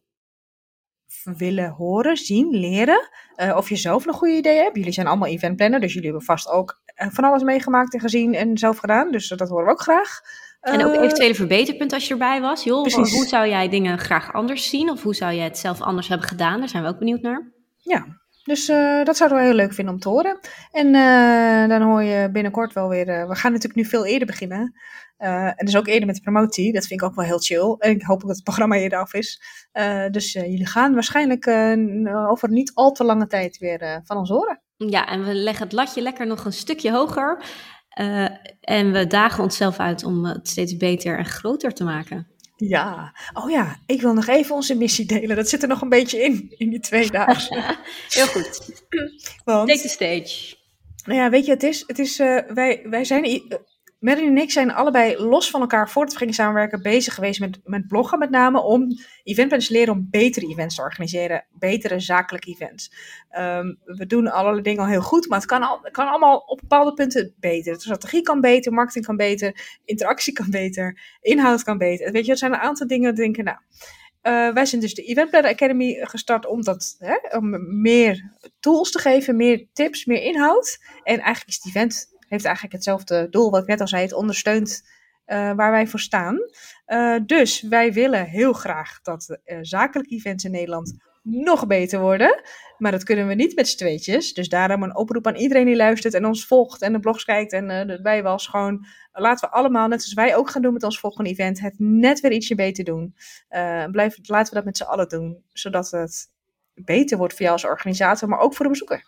willen horen, zien, leren. Uh, of je zelf een goede idee hebt. Jullie zijn allemaal eventplanner, dus jullie hebben vast ook eh, van alles meegemaakt en gezien en zelf gedaan. Dus dat horen we ook graag. En ook eventuele verbeterpunten als je erbij was. Joh, Precies. hoe zou jij dingen graag anders zien? Of hoe zou jij het zelf anders hebben gedaan? Daar zijn we ook benieuwd naar. Ja, dus uh, dat zouden we heel leuk vinden om te horen. En uh, dan hoor je binnenkort wel weer. Uh, we gaan natuurlijk nu veel eerder beginnen. en dus ook eerder met de promotie. Dat vind ik ook wel heel chill. En ik hoop ook dat het programma eerder af is. dus jullie gaan waarschijnlijk over niet al te lange tijd weer van ons horen. Ja, en we leggen het latje lekker nog een stukje hoger. en we dagen onszelf uit om het steeds beter en groter te maken. Ja, oh ja, ik wil nog even onze missie delen. Dat zit er nog een beetje in, in die twee dagen. Heel goed. Want, Take the stage. Nou ja, weet je, het is, het is uh, wij, wij zijn Marilyn en ik zijn allebei los van elkaar voordat we gingen samenwerken bezig geweest met, met bloggen met name om eventplanners leren om betere events te organiseren, betere zakelijke events. Um, we doen allerlei dingen al heel goed, maar het kan, al, kan allemaal op bepaalde punten beter. De strategie kan beter, marketing kan beter, interactie kan beter, inhoud kan beter. Weet je, er zijn een aantal dingen denken, nou... Uh, wij zijn dus de Event Planner Academy gestart om, dat, hè, om meer tools te geven, meer tips, meer inhoud. En eigenlijk is het event heeft eigenlijk hetzelfde doel, wat ik net al zei. Het ondersteunt uh, waar wij voor staan. Uh, dus wij willen heel graag dat de uh, zakelijke events in Nederland nog beter worden. Maar dat kunnen we niet met z'n tweetjes. Dus daarom een oproep aan iedereen die luistert en ons volgt en de blogs kijkt en uh, wij was gewoon. Laten we allemaal, net zoals wij ook gaan doen met ons volgende event, het net weer ietsje beter doen. blijf, laten we dat met z'n allen doen, zodat het beter wordt voor jou als organisator, maar ook voor de bezoeker.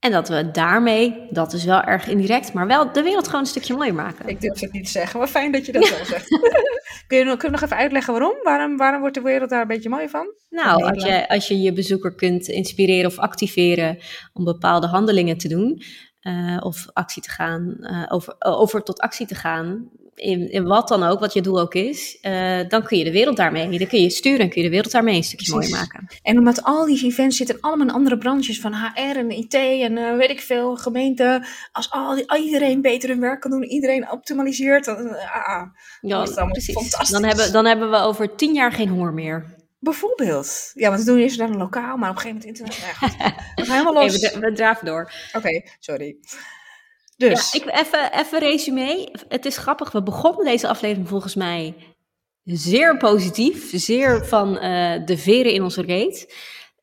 En dat we daarmee, dat is wel erg indirect, maar wel de wereld gewoon een stukje mooier maken. Ik durf het niet te zeggen, maar fijn dat je dat wel zegt. kun, je, kun je nog even uitleggen waarom? waarom? Waarom wordt de wereld daar een beetje mooi van? Nou, als je, als je je bezoeker kunt inspireren of activeren om bepaalde handelingen te doen, uh, of actie te gaan, uh, over, over tot actie te gaan, in, in, wat dan ook, wat je doel ook is, uh, dan kun je de wereld daarmee, dan kun je sturen en kun je de wereld daarmee een stukje mooier maken. En omdat al die events zitten allemaal in andere branches van HR en IT en uh, weet ik veel, gemeente, als al die, iedereen beter hun werk kan doen, iedereen optimaliseert, dan, uh, ah, ja, precies. fantastisch. Dan hebben, dan hebben we over tien jaar geen honger meer. Bijvoorbeeld. Ja, want we doen eerst naar een lokaal, maar op een gegeven moment internet. Ja, we gaan helemaal los. We draven door. Oké, okay, sorry. Dus. Ja, ik, even, even resume. Het is grappig. We begonnen deze aflevering volgens mij zeer positief. Zeer van uh, de veren in onze reet.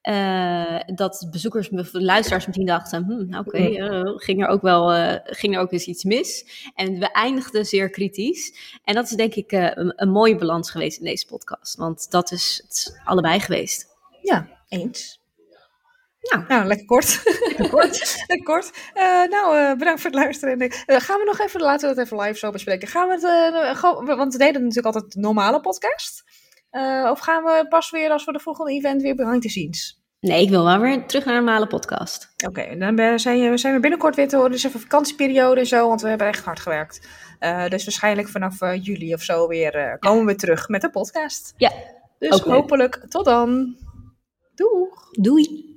Uh, dat bezoekers, luisteraars misschien dachten, hm, oké, okay, uh, ging er ook wel, uh, ging er ook eens iets mis. En we eindigden zeer kritisch. En dat is denk ik een, een, mooie balans geweest in deze podcast, want dat is het allebei geweest. Ja, eens. Nou, nou lekker kort. Lekker kort. lekker kort. nou, bedankt voor het luisteren. gaan we nog even, laten we het even live zo bespreken. Gaan we het, want we deden natuurlijk altijd een normale podcast. Of gaan we pas weer als we de volgende event weer behind the scenes? Nee, ik wil wel weer terug naar een normale podcast. Oké, dan zijn, zijn we binnenkort weer te horen. Dus even vakantieperiode en zo, want we hebben echt hard gewerkt. Dus waarschijnlijk vanaf juli of zo weer komen we terug met de podcast. Ja. Dus hopelijk tot dan. Doeg. Doei.